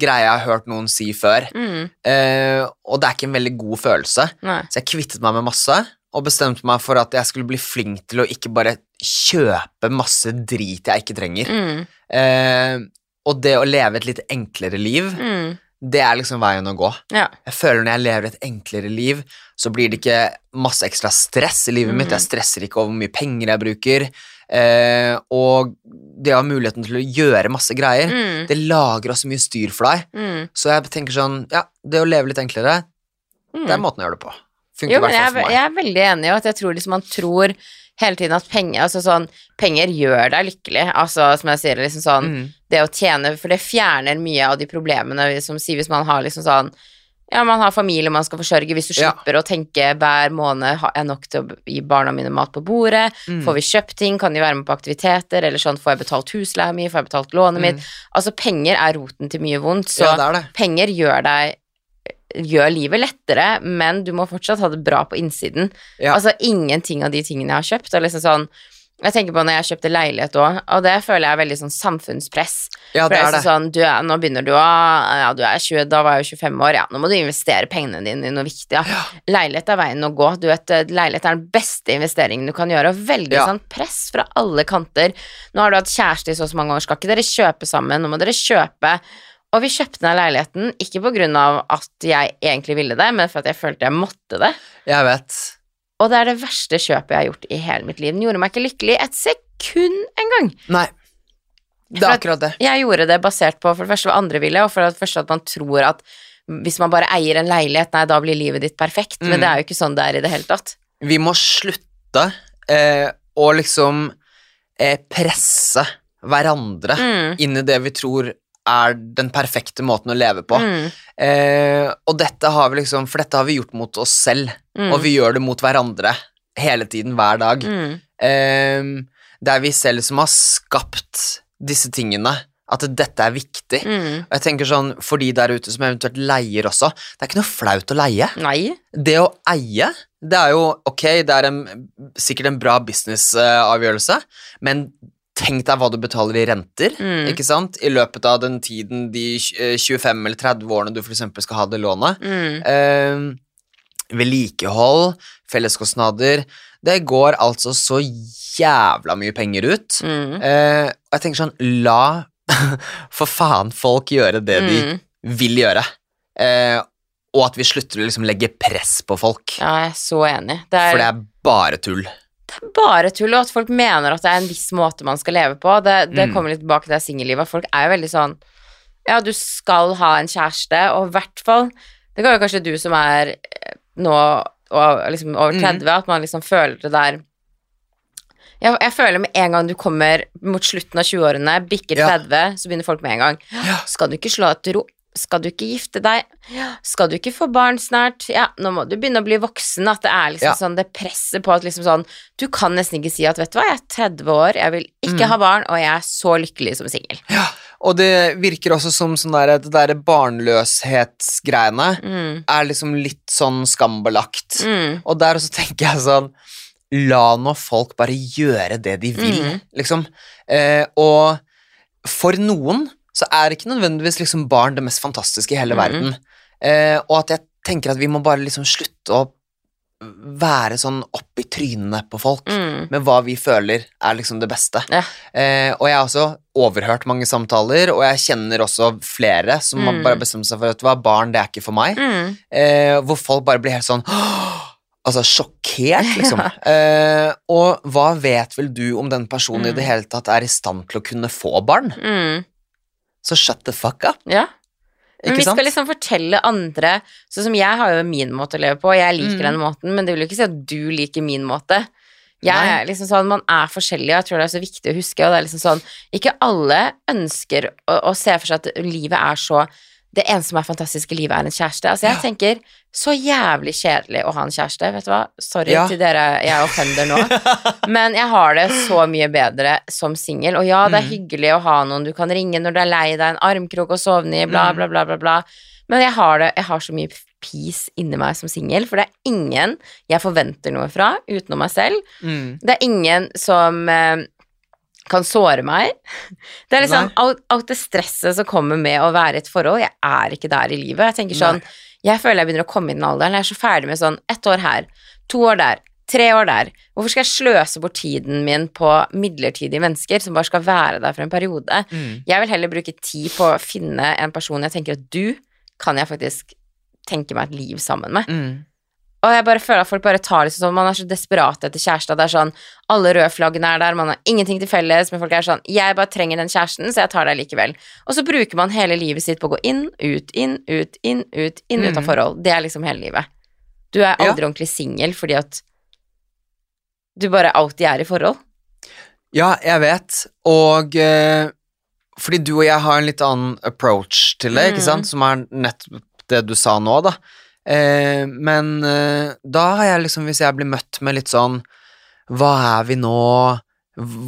greie jeg har hørt noen si før. Mm. Eh, og det er ikke en veldig god følelse. Nei. Så jeg kvittet meg med masse, og bestemte meg for at jeg skulle bli flink til å ikke bare kjøpe masse drit jeg ikke trenger. Mm. Eh, og det å leve et litt enklere liv, Mm. det er liksom veien å gå. Ja. Jeg føler når jeg lever et enklere liv, så blir det ikke masse ekstra stress i livet mitt. Mhm. Jeg stresser ikke over hvor mye penger jeg bruker. Eh, og det å ha muligheten til å gjøre masse greier, Mm. det lager også mye styr for deg. Mm. Så jeg tenker sånn, ja, det å leve litt enklere, Mm. det er måten å gjøre det på. Funker i hvert fall for meg. jeg er veldig enig i at jeg tror liksom man tror hele tiden at penger Altså sånn Penger gjør deg lykkelig. Altså som jeg sier, liksom sånn Mm. Det å tjene For det fjerner mye av de problemene som sier hvis man har liksom sånn ja, man har familie man skal forsørge. Hvis du Ja. slipper å tenke hver måned har jeg nok til å gi barna mine mat på bordet, Mm. får vi kjøpt ting, kan de være med på aktiviteter, eller sånn får jeg betalt husleia mi, får jeg betalt lånet mitt. Mm. Altså, penger er roten til mye vondt, så ja, det det. penger gjør deg Gjør livet lettere, men du må fortsatt ha det bra på innsiden. Ja. Altså ingenting av de tingene jeg har kjøpt. Er liksom sånn, jeg tenker på når jeg kjøpte leilighet òg, og det føler jeg er veldig sånn samfunnspress. Ja, det er er det. sånn, du er, nå begynner du å Ja, du er 20, da var jeg jo 25 år, ja, nå må du investere pengene dine i noe viktig, ja. Leilighet er veien å gå. Du vet, eh, leilighet er den beste investeringen du kan gjøre, og veldig Ja. sånn press fra alle kanter. Nå har du hatt kjæreste i så og så mange år, skal ikke dere kjøpe sammen? Nå må dere kjøpe. Og vi kjøpte ned leiligheten, ikke på grunn av at jeg egentlig ville det, men for at jeg følte jeg måtte det. Jeg vet. Og det er det verste kjøpet jeg har gjort i hele mitt liv. Den gjorde meg ikke lykkelig et sekund engang. Nei. Det er akkurat det. Jeg gjorde det basert på for det første hva andre ville, og for det første at man tror at hvis man bare eier en leilighet, nei, da blir livet ditt perfekt. Men Mm. det er jo ikke sånn det er i det hele tatt. Vi må slutte eh, å liksom eh, presse hverandre Mm. inn i det vi tror er den perfekte måten å leve på. Mm. Eh, og dette har vi liksom, for dette har vi gjort mot oss selv, Mm. og vi gjør det mot hverandre hele tiden, hver dag. Mm. Eh, det er vi selv som har skapt disse tingene, at dette er viktig. Mm. Og jeg tenker sånn, For de der ute som eventuelt leier også, det er ikke noe flaut å leie. Nei. Det å eie, det er jo ok, det er en, sikkert en bra businessavgjørelse, men tenk deg hva du betaler i renter, Mm. ikke sant? I løpet av den tiden, de eh, 25 eller 30 årene du eksempel skal ha det lånet. Mm. Eh, vedlikehold, felleskostnader Det går altså så jævla mye penger ut. Mm. Eh, og jeg tenker sånn, la for faen folk gjøre det de Mm. vil gjøre. Eh, og at vi slutter å liksom legge press på folk. Ja, jeg er så enig. Det er, For det er bare tull. Det er bare tull, og at folk mener at det er en viss måte man skal leve på. Det, det Mm. kommer litt tilbake til det singellivet. Folk er jo veldig sånn Ja, du skal ha en kjæreste, og i hvert fall Det kan jo kanskje du som er eh, nå og liksom over Mm. 30, at man liksom føler det der jeg, jeg føler med en gang du kommer mot slutten av 20-årene, bikker Ja. 30, så begynner folk med en gang. Skal du ikke slå til ro? Skal du ikke gifte deg? Skal du ikke få barn snart? Ja, nå må du begynne å bli voksen. At det er liksom Ja. sånn det presset på at liksom sånn Du kan nesten ikke si at vet du hva, jeg er 30 år, jeg vil ikke Mm. ha barn, og jeg er så lykkelig som singel. Ja, Og det virker også som sånn der, det derre barnløshetsgreiene Mm. er liksom litt sånn skambelagt. Mm. Og der også tenker jeg sånn La nå folk bare gjøre det de vil, Mhm. liksom. Eh, og for noen så er ikke nødvendigvis liksom barn det mest fantastiske i hele Mhm. verden. Eh, og at jeg tenker at vi må bare liksom slutte å være sånn opp i trynene på folk Mm. med hva vi føler er liksom det beste. Ja. Eh, og jeg har også overhørt mange samtaler, og jeg kjenner også flere som Mm. bare bestemt seg for at hva, barn det er ikke for meg. Mm. Eh, hvor folk bare blir helt sånn Altså sjokkert, liksom. Eh, og hva vet vel du om den personen i Mm. det hele tatt er i stand til å kunne få barn? Mm. Så shut the fuck up, Ja. Men vi skal liksom fortelle andre Sånn som jeg har jo min måte å leve på, og jeg liker Mm. den måten, men det vil jo ikke si at du liker min måte. Jeg er liksom sånn, Man er forskjellig, og jeg tror det er så viktig å huske. Og det er liksom sånn, Ikke alle ønsker å, å se for seg at livet er så Det eneste som er fantastisk i livet, er en kjæreste. Altså Jeg Ja. tenker så jævlig kjedelig å ha en kjæreste. Vet du hva? Sorry Ja. til dere jeg offender nå. Men jeg har det så mye bedre som singel. Og ja, det er Mm. hyggelig å ha noen du kan ringe når du er lei deg, en armkrok å sovne i, bla, Mm. bla, bla, bla, bla. Men jeg har, det, jeg har så mye peace inni meg som singel, for det er ingen jeg forventer noe fra utenom meg selv. Mm. Det er ingen som eh, kan såre meg. Det er liksom alt, alt det stresset som kommer med å være i et forhold. Jeg er ikke der i livet. Jeg tenker sånn, Nei. jeg føler jeg begynner å komme i den alderen. Jeg er så ferdig med sånn ett år her, to år der, tre år der. Hvorfor skal jeg sløse bort tiden min på midlertidige mennesker som bare skal være der for en periode? Mm. Jeg vil heller bruke tid på å finne en person jeg tenker at du kan jeg faktisk tenke meg et liv sammen med. Mm. Og jeg bare føler at folk bare tar det sånn Man er så desperat etter kjæreste. Det er sånn Alle røde flaggene er der, man har ingenting til felles, men folk er sånn Jeg bare trenger den kjæresten, så jeg tar deg likevel. Og så bruker man hele livet sitt på å gå inn, ut, inn, ut, inn, ut, inn, ut av Mm. forhold. Det er liksom hele livet. Du er aldri ordentlig singel fordi at du bare alltid er i forhold. Ja, jeg vet, og eh, fordi du og jeg har en litt annen approach til det, ikke Mm. sant, som er nettopp det du sa nå, da. Eh, men eh, da har jeg liksom, hvis jeg blir møtt med litt sånn Hva er vi nå?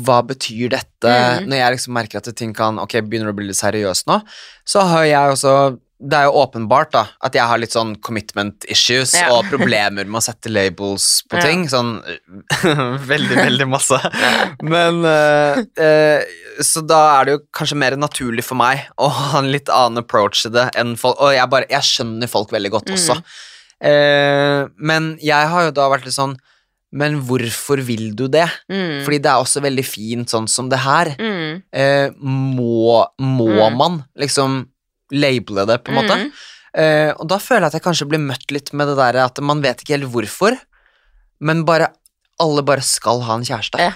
Hva betyr dette? Mm. Når jeg liksom merker at ting kan Ok, begynner å bli litt seriøst nå, så har jeg også det er jo åpenbart da, at jeg har litt sånn commitment issues Ja. og problemer med å sette labels på Ja. ting. Sånn veldig, veldig masse. Men uh, eh, Så da er det jo kanskje mer naturlig for meg å ha en litt annen approach til det enn folk Og jeg, bare, jeg skjønner folk veldig godt også. Eh, men jeg har jo da vært litt sånn Men hvorfor vil du det? Mm. Fordi det er også veldig fint sånn som det her. mm. Eh, må må Mm. man liksom labele det, på en måte? Mm. Eh, og da føler jeg at jeg kanskje blir møtt litt med det der at man vet ikke helt hvorfor, men bare alle bare skal ha en kjæreste. Ja.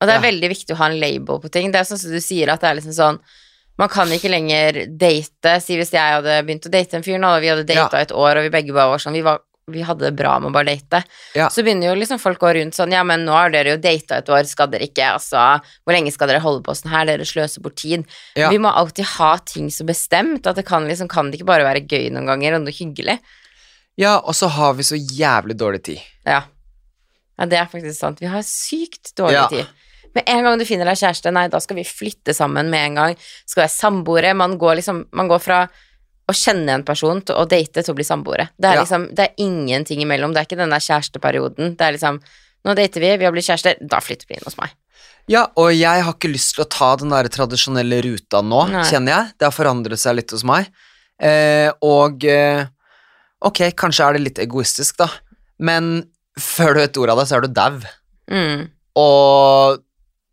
Og det er Ja. veldig viktig å ha en label på ting. Det er sånn som du sier, at det er liksom sånn Man kan ikke lenger date. Si hvis jeg hadde begynt å date en fyr nå, og vi hadde data Ja. et år, og vi begge bare var sånn vi, var, vi hadde det bra med å bare date. Ja. Så begynner jo liksom folk å gå rundt sånn Ja, men nå har dere jo data et år, skal dere ikke Altså, hvor lenge skal dere holde på sånn her? Dere sløser bort tid. Vi må alltid ha ting så bestemt at det kan liksom Kan det ikke bare være gøy noen ganger, og noe hyggelig? Ja, og så har vi så jævlig dårlig tid. Ja. ja, det er faktisk sant. Vi har sykt dårlig Ja. tid. Med en gang du finner deg kjæreste, nei, da skal vi flytte sammen med en gang. Skal være samboere. Man går liksom Man går fra å kjenne en person til å date til å bli samboere. Det er Ja. liksom Det er ingenting imellom. Det er ikke den der kjæresteperioden. Det er liksom Nå dater vi, vi har blitt kjærester, da flytter vi inn hos meg. Ja, og jeg har ikke lyst til å ta den der tradisjonelle ruta nå, Nei. kjenner jeg. Det har forandret seg litt hos meg. Eh, og eh, ok, kanskje er det litt egoistisk, da, men før du vet ordet av det, så er du dau. Mm. Og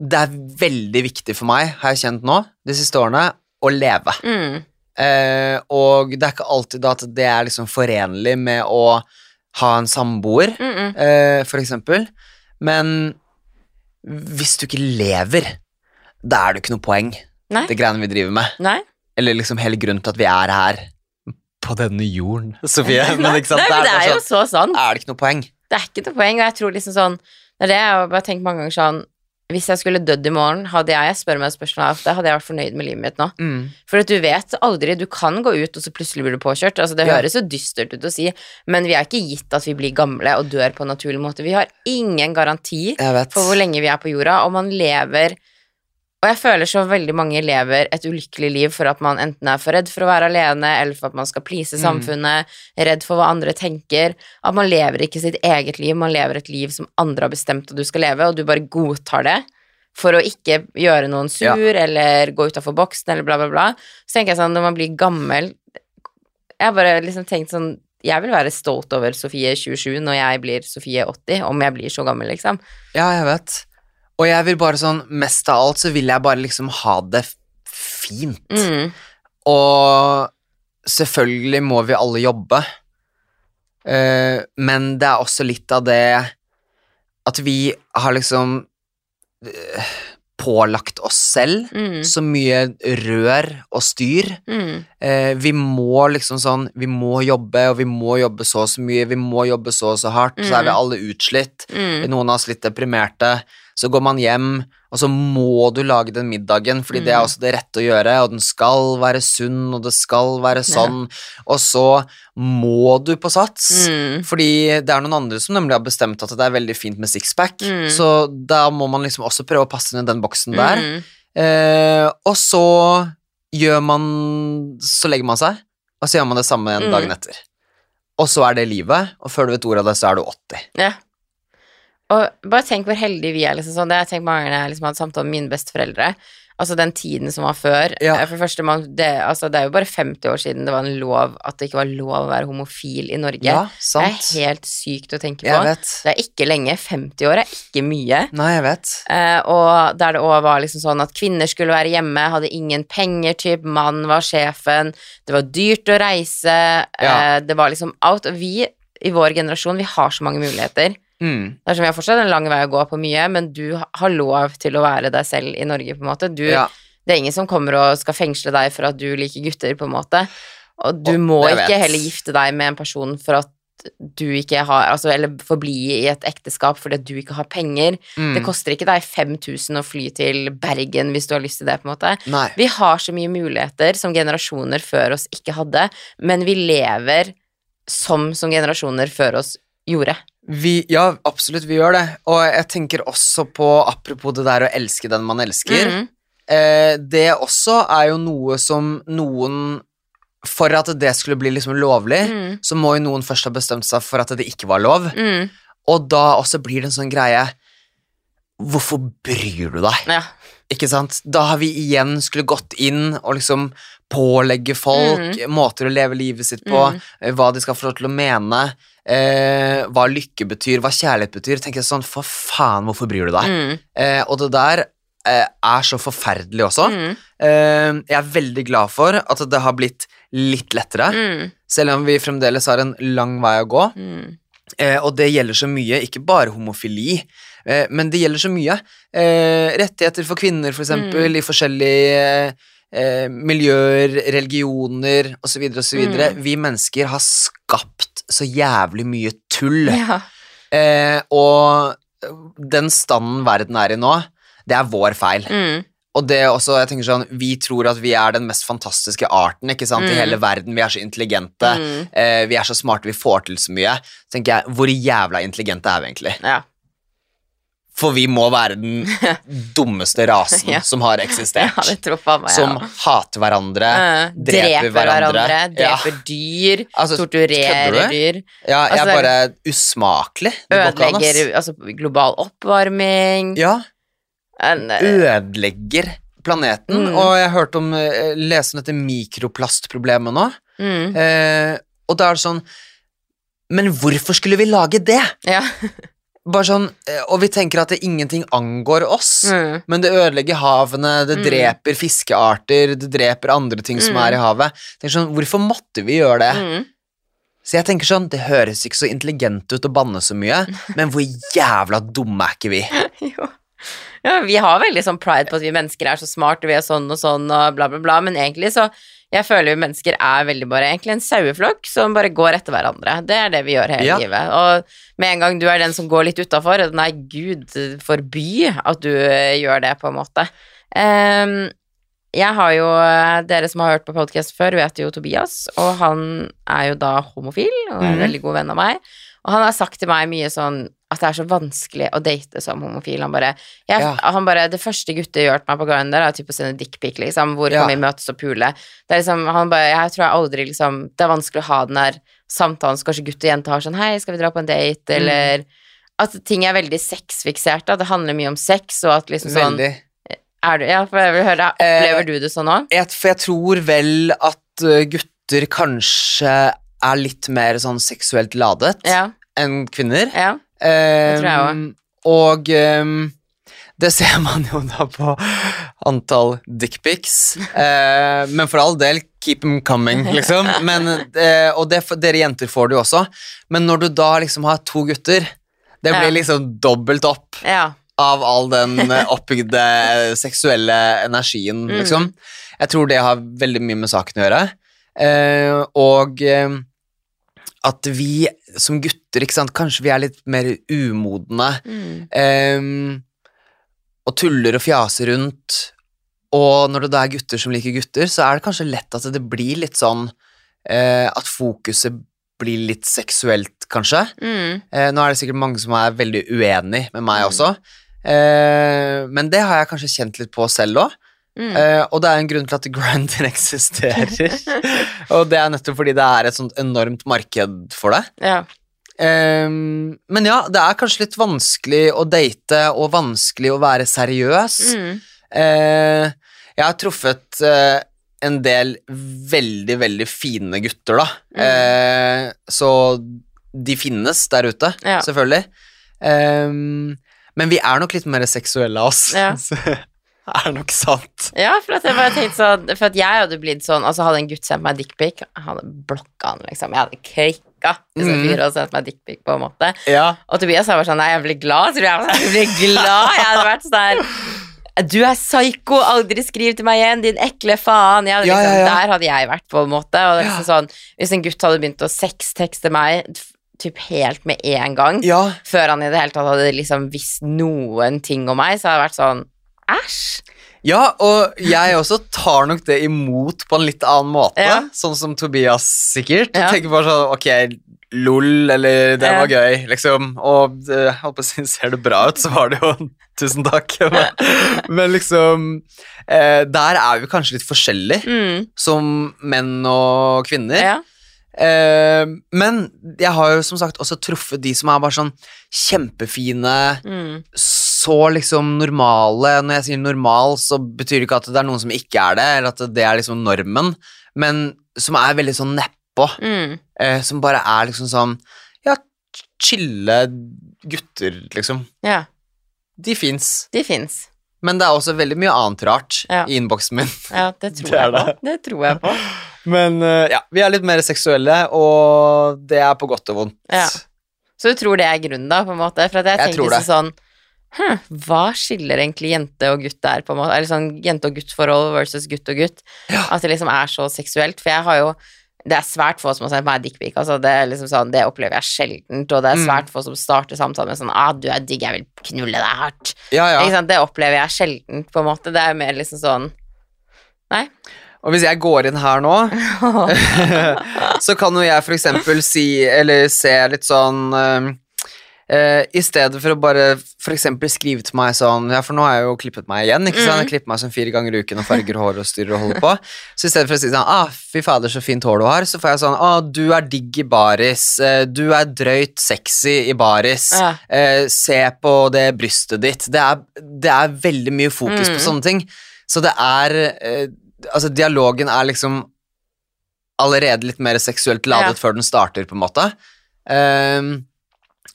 det er veldig viktig for meg, har jeg kjent nå, de siste årene, å leve. Mm. Eh, og det er ikke alltid at det er liksom forenlig med å ha en samboer, Mm -mm. eh, for eksempel. Men hvis du ikke lever, da er det ikke noe poeng, Nei. det greiene vi driver med. Nei. Eller liksom hele grunnen til at vi er her på denne jorden, Sofie. Nei, men det er jo sånn, så sant. er det ikke noe poeng. Det er ikke noe poeng, og jeg tror liksom sånn Det er det jeg har bare tenkt mange ganger sånn Hvis jeg skulle dødd i morgen, hadde jeg Jeg spør meg spørsmålet, spørsmål ofte, hadde jeg vært fornøyd med livet mitt nå? Mm. For at du vet aldri, du kan gå ut, og så plutselig blir du påkjørt. Altså, det Ja. høres så dystert ut å si, men vi er ikke gitt at vi blir gamle og dør på en naturlig måte. Vi har ingen garanti for hvor lenge vi er på jorda, og man lever Og jeg føler så veldig mange lever et ulykkelig liv for at man enten er for redd for å være alene, eller for at man skal please Mm. samfunnet, redd for hva andre tenker. At man lever ikke sitt eget liv, man lever et liv som andre har bestemt at du skal leve, og du bare godtar det for å ikke gjøre noen sur, Ja. eller gå utafor boksen, eller bla, bla, bla. Så tenker jeg sånn, når man blir gammel Jeg har bare liksom tenkt sånn Jeg vil være stolt over Sofie 27 når jeg blir Sofie 80, om jeg blir så gammel, liksom. Ja, jeg vet. Og jeg vil bare sånn, mest av alt så vil jeg bare liksom ha det fint. Mm. Og selvfølgelig må vi alle jobbe, uh, men det er også litt av det at vi har liksom eh, pålagt oss selv Mm. så mye rør og styr. Mm. Eh, vi må liksom sånn Vi må jobbe, og vi må jobbe så og så mye, vi må jobbe så og så hardt, så er vi Mm. alle utslitt. Mm. Noen av oss litt deprimerte. Så går man hjem, og så må du lage den middagen, fordi det er Mm. også det rette å gjøre, og den skal være sunn, og det skal være sånn, og så må du på sats. Mm. Fordi det er noen andre som nemlig har bestemt at det er veldig fint med sixpack, Mm. så da må man liksom også prøve å passe inn i den boksen der. Mm. Eh, og så gjør man Så legger man seg, og så gjør man det samme en Mm. dagen etter. Og så er det livet, og før du vet ordet av det, så er du 80. Ja. Og bare tenk hvor heldige vi er. Liksom, sånn. Det jeg tenker mange ganger jeg liksom hadde samtale med mine besteforeldre. Altså den tiden som var før. Ja. Eh, For det første, man, det, altså, det er jo bare 50 år siden det var en lov at det ikke var lov å være homofil i Norge. Ja, det er helt sykt å tenke på. Det er ikke lenge. 50 år er ikke mye. Nei, jeg vet. Eh, og der det òg var liksom sånn at kvinner skulle være hjemme, hadde ingen penger, typ, mannen var sjefen, det var dyrt å reise, Ja. eh, det var liksom out. Og vi i vår generasjon, vi har så mange muligheter. Mm. Det er som vi har fortsatt en lang vei å gå på mye, men du har lov til å være deg selv i Norge, på en måte. Du, Ja. Det er ingen som kommer og skal fengsle deg for at du liker gutter, på en måte. Og du Og må ikke vet. heller gifte deg med en person for at du ikke har Altså, eller forbli i et ekteskap fordi at du ikke har penger. Mm. Det koster ikke deg 5000 å fly til Bergen hvis du har lyst til det, på en måte. Nei. Vi har så mye muligheter som generasjoner før oss ikke hadde, men vi lever som som generasjoner før oss gjorde. Vi, ja, absolutt, vi gjør det. Og jeg tenker også på, apropos det der å elske den man elsker, Mhm. eh, det også er jo noe som noen For at det skulle bli liksom lovlig, Mm. så må jo noen først ha bestemt seg for at det ikke var lov. Mm. Og da også blir det en sånn greie Hvorfor bryr du deg? Ja. Ikke sant? Da har vi igjen skulle gått inn og liksom pålegge folk måter å leve livet sitt på, Mm. eh, hva de skal få lov til å mene, eh, hva lykke betyr, hva kjærlighet betyr. tenker jeg sånn, For faen, hvorfor bryr du deg? Mm. Eh, og det der eh, er så forferdelig også. Mm. Eh, jeg er veldig glad for at det har blitt litt lettere, Mm. selv om vi fremdeles har en lang vei å gå. Mm. Eh, og det gjelder så mye, ikke bare homofili, eh, men det gjelder så mye. Eh, rettigheter for kvinner, for eksempel, Mm. i forskjellige eh, miljøer, religioner osv., osv. Mm. Vi mennesker har skapt så jævlig mye tull. Ja. Eh, og den standen verden er i nå, det er vår feil. Mm. Og det er også, jeg tenker sånn, Vi tror at vi er den mest fantastiske arten ikke sant, i Mm. hele verden. Vi er så intelligente. Mm. Eh, vi er så smarte, vi får til så mye. Så tenker jeg, Hvor jævla intelligente er vi egentlig? Ja. For vi må være den dummeste rasen Ja. som har ja, eksistert. faen meg som hater hverandre. uh, dreper dreper hverandre, dreper dyr, Altså, torturerer dyr, Ja, jeg Altså, er bare usmakelig. Ødelegger altså, global oppvarming Ja, en, uh, ødelegger planeten. Mm. Og jeg har hørt om eh, lese om dette mikroplastproblemet nå. mm, Eh, og da er det sånn Men hvorfor skulle vi lage det? Ja. bare sånn eh, Og vi tenker at det ingenting angår oss. Mm. Men det ødelegger havene, det Mm. dreper fiskearter, det dreper andre ting som Mm. er i havet. Tenk sånn, Hvorfor måtte vi gjøre det? Mm. Så jeg tenker sånn, Det høres ikke så intelligent ut å banne så mye, men hvor jævla dumme er ikke vi? Jo. Ja, vi har veldig sånn pride på at vi mennesker er så smarte, vi er sånn og sånn og bla, bla, bla, men egentlig så Jeg føler jo mennesker er veldig bare egentlig en saueflokk som bare går etter hverandre. Det er det vi gjør hele Ja. livet. Og med en gang du er den som går litt utafor, nei, gud forby at du eh, gjør det, på en måte. Um, jeg har jo Dere som har hørt på podkast før, vet jo Tobias, og han er jo da homofil og er en Mhm. veldig god venn av meg. Og han har sagt til meg mye sånn at det er så vanskelig å date som homofil. Han bare, jeg, Ja. han bare Det første gutter gjør til meg på Grindr, er typ å sende dickpic, liksom. Hvor Ja. kan vi møtes og pule? Det er liksom, han bare Jeg tror jeg aldri liksom Det er vanskelig å ha den der samtalen så kanskje gutt og jente har sånn Hei, skal vi dra på en date? Mm. Eller At ting er veldig sexfiksert. Det handler mye om sex, og at liksom sånn Veldig. er du, ja, for jeg vil høre, Eh, Opplever du det sånn òg? For jeg tror vel at uh, gutter kanskje er litt mer sånn seksuelt ladet Ja. enn kvinner. ja. Um, tror jeg Og um, det ser man jo da på antall dickpics. Uh, men for all del, keep them coming, liksom. Men, uh, og det, dere jenter får det jo også. Men når du da liksom har to gutter, det blir liksom dobbelt opp ja. av all den uh, oppbygde seksuelle energien, Mm. liksom. Jeg tror det har veldig mye med saken å gjøre. Uh, og um, at vi som gutter, ikke sant, kanskje vi er litt mer umodne Mm. um, og tuller og fjaser rundt. Og når det da er gutter som liker gutter, så er det kanskje lett at det blir litt sånn uh, At fokuset blir litt seksuelt, kanskje. Mm. Uh, nå er det sikkert mange som er veldig uenig med meg Mm. også. uh, men det har jeg kanskje kjent litt på selv òg. Mm. Eh, og det er en grunn til at Grandin eksisterer. og det er nettopp fordi det er et sånt enormt marked for det. ja. Um, men ja, det er kanskje litt vanskelig å date og vanskelig å være seriøs. Mm. Uh, jeg har truffet uh, en del veldig, veldig fine gutter, da. Mm. Så de finnes der ute, Ja. selvfølgelig. Um, men vi er nok litt mer seksuelle av oss. Ja. Er nok sant. Ja, for at jeg bare tenkte sånn For at jeg hadde blitt sånn Altså hadde en gutt sendt meg dickpic, hadde blokka han, liksom. Jeg hadde klikka hvis en Mm. fyr hadde sendt meg dickpic, på en måte. Ja. Og Tobias var sånn Nei, jeg blir glad. Tror jeg jeg blir glad. Jeg hadde vært sånn Du er psyko, aldri skriv til meg igjen, din ekle faen. Hadde Ja, liksom, ja, ja. Der hadde jeg vært, på en måte. Og liksom sånn Hvis en gutt hadde begynt å sextekste meg typ helt med en gang, ja. før han i det hele tatt hadde liksom visst noen ting om meg, så hadde det vært sånn Æsj. Ja, og jeg også tar nok det imot på en litt annen måte, Ja. sånn som Tobias sikkert. Ja. Tenker bare sånn, ok, lol, eller det Ja. var gøy, liksom. Og eh, jeg holdt på å si, ser det bra ut, så var det jo tusen takk. Men, men liksom, eh, der er vi kanskje litt forskjellige, Mm. som menn og kvinner. Ja. Eh, men jeg har jo som sagt også truffet de som er bare sånn kjempefine, Mm. Så liksom normale Når jeg sier normal, så betyr det ikke at det er noen som ikke er det, eller at det er liksom normen, men som er veldig sånn nedpå. Mm. Eh, som bare er liksom sånn Ja, chille gutter, liksom. Ja. De fins. De fins. Men det er også veldig mye annet rart Ja. i innboksen min. Ja, det tror Det jeg på. det. Det tror jeg på. Men uh, ja, vi er litt mer seksuelle, og det er på godt og vondt. Ja. Så du tror det er grunnen, da, på en måte? For jeg, Jeg tenker sånn hm, Hva skiller egentlig jente og gutt der, på en måte? Eller sånn jente og gutt-forhold versus gutt og gutt? Ja. At det liksom er så seksuelt. For jeg har jo det er svært få som har sendt meg dickpic. Altså det, er liksom sånn, det opplever jeg sjeldent, og det er Mm. svært få som starter samtalen med sånn ah, 'Du er digg, jeg vil knulle deg hardt'. Ja, ja. Det opplever jeg sjeldent, på en måte. Det er mer liksom sånn Nei. Og hvis jeg går inn her nå, så kan jo jeg for eksempel si, eller se litt sånn eh, eh, I stedet for å bare for eksempel skrive til meg sånn Ja, for nå har jeg jo klippet meg igjen, ikke sant? Mm. Jeg klipper meg sånn fire ganger i uken og farger hår og styrer og holder på. Så i stedet for å si sånn Ah, fy fader, så fint hår du har, så får jeg sånn Å, du er digg i baris. eh, Du er drøyt sexy i baris. Ja. Eh, se på det brystet ditt. Det er, det er veldig mye fokus på Mm. sånne ting. Så det er eh, Altså, dialogen er liksom allerede litt mer seksuelt ladet Ja. før den starter, på en måte. Ehm,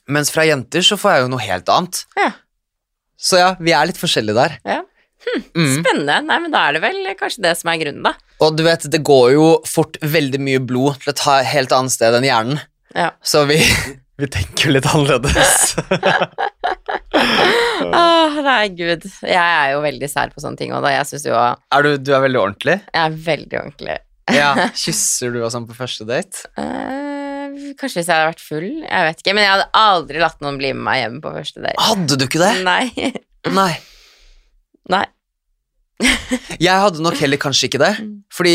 Mens fra jenter så får jeg jo noe helt annet. Ja. Så ja, vi er litt forskjellige der. Ja. Mm. Spennende. Nei, men da er det vel kanskje det som er grunnen, da. Og du vet, det går jo fort veldig mye blod til et ha- helt annet sted enn hjernen. Ja. Så vi, vi tenker jo litt annerledes. Åh, nei, gud. Jeg er jo veldig sær på sånne ting, og da jeg syns jo er du, du er veldig ordentlig? Jeg er veldig ordentlig. Ja. Kysser du og sånn på første date? Eh, kanskje hvis jeg hadde vært full. Jeg vet ikke. Men jeg hadde aldri latt noen bli med meg hjem på første date. Hadde du ikke det? Nei. Nei. Nei. Jeg hadde nok heller kanskje ikke det. Mm. Fordi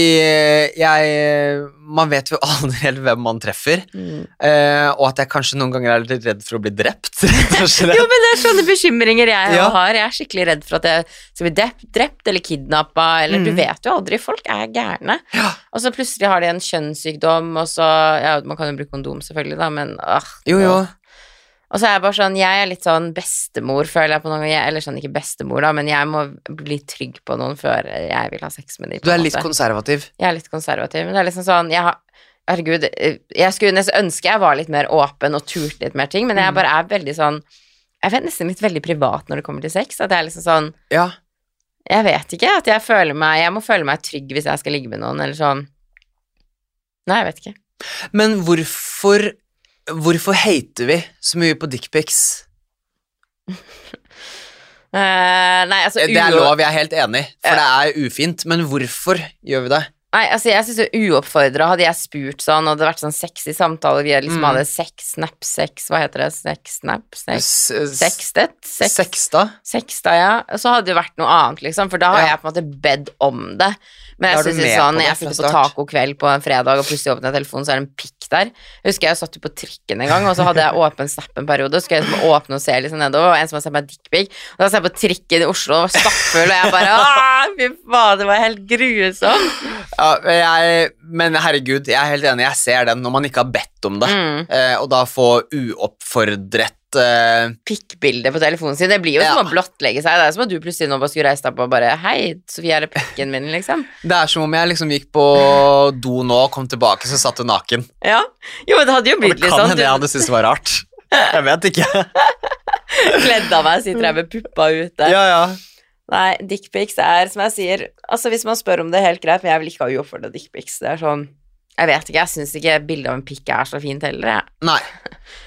jeg Man vet jo aldri helt hvem man treffer. Mm. eh, og at jeg kanskje noen ganger er litt redd for å bli drept. Jo, men det er sånne bekymringer jeg Ja. har. Jeg er skikkelig redd for at jeg skal bli drept, drept eller kidnappa, eller du Mm. vet jo aldri. Folk er gærne. Ja. Og så plutselig har de en kjønnssykdom, og så Ja, man kan jo bruke kondom, selvfølgelig, da, men ah, Jo, jo. Og så er jeg bare sånn, jeg er litt sånn bestemor, føler jeg på noen ganger. Eller sånn, ikke bestemor, da, men jeg må bli trygg på noen før jeg vil ha sex med dem. Du er litt konservativ. Jeg er litt konservativ, men det er liksom sånn jeg har, Herregud, eh, jeg skulle nesten ønske jeg var litt mer åpen og turte litt mer ting, men Mm. jeg bare er veldig sånn Jeg er nesten litt veldig privat når det kommer til sex. At jeg er liksom sånn Ja. Jeg vet ikke. At jeg føler meg Jeg må føle meg trygg hvis jeg skal ligge med noen, eller sånn Nei, jeg vet ikke. Men hvorfor Hvorfor hater vi så mye på dickpics? uh, nei, altså Det er lov, jeg er helt enig, for det er ufint. Men hvorfor gjør vi det? Nei, altså jeg synes jo uoppfordra Hadde jeg spurt sånn, og det hadde vært sånn sexy samtale, vi liksom Mm. hadde sex, snap, sex, hva heter det, sex, snap, sex, s- sextet, sex, Sexta? Sexta, ja. Så hadde det vært noe annet, liksom, for da har Ja. jeg på en måte bedt om det. Men jeg synes er sånn, jeg sitter på tacokveld på en fredag, og plutselig åpner jeg telefonen, så er det en pikk der. Jeg husker jeg satt på trikken en gang, og så hadde jeg åpen snap en periode, og så skulle jeg liksom åpne og se liksom nedover, og en som hadde sett meg dickpic, og da ser jeg på trikken i Oslo, og var stappfull, og jeg bare fy faen, det var helt grusomt. Ja, jeg, men herregud, jeg er helt enig, jeg ser den når man ikke har bedt om det. Mm. Eh, og da få uoppfordret eh, Pikkbilde på telefonen sin, det blir jo Ja. som å blottlegge seg. Det er som at du plutselig nå bare skulle reise deg opp og bare Hei, Sofie, er det pikken min, liksom? Det er som om jeg liksom gikk på do nå og kom tilbake, så satt du naken. Ja. Jo, men det hadde jo blitt litt sånn. Det kan hende jeg hadde syntes det var rart. Jeg vet ikke. Kledd av meg, sitter her med puppa ute. Ja, ja. Nei, dickpics er, som jeg sier Altså, hvis man spør om det, helt greit, men jeg vil ikke ha uoppfordra dickpics. Det er sånn Jeg vet ikke, jeg syns ikke bildet av en pikk er så fint heller, jeg. Nei.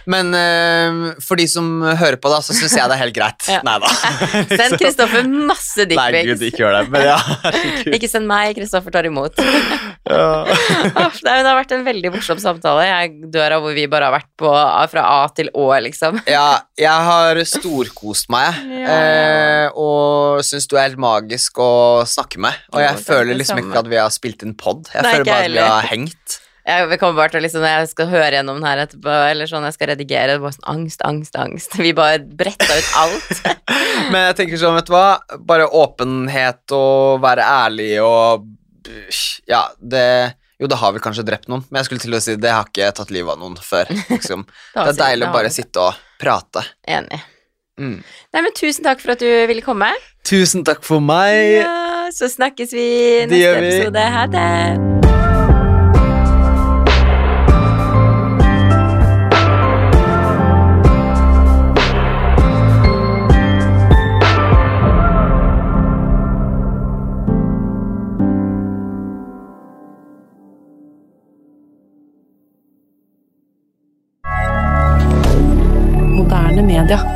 Men eh, for de som hører på, da, så syns jeg det er helt greit. Ja. Nei da. Send Kristoffer masse Nei, gud, dickpics. ikke gjør det. Men ja. Ikke send meg, Kristoffer tar imot. Ja. Det har vært en veldig morsom samtale. Jeg dør av hvor vi bare har vært på fra A til Å, liksom. Ja, jeg har storkost meg. Ja. Eh, og syns du er helt magisk å snakke med. Og jeg føler liksom ikke at vi har spilt inn pod. Jeg Nei, føler bare at vi har hengt. Jeg kommer bare til å liksom, jeg skal høre gjennom den her etterpå, eller sånn jeg skal redigere, det er bare sånn angst, angst, angst. Vi bare bretta ut alt. Men jeg tenker sånn, vet du hva, bare åpenhet og være ærlig og Ja, det Jo, det har vel kanskje drept noen, men jeg skulle til å si det har ikke tatt livet av noen før. Liksom. Det er deilig å bare sitte og prate. Enig. Mm. Nei, men tusen takk for at du ville komme. Tusen takk for meg. Ja, så snakkes vi i neste episode. Ha det. Moderne media.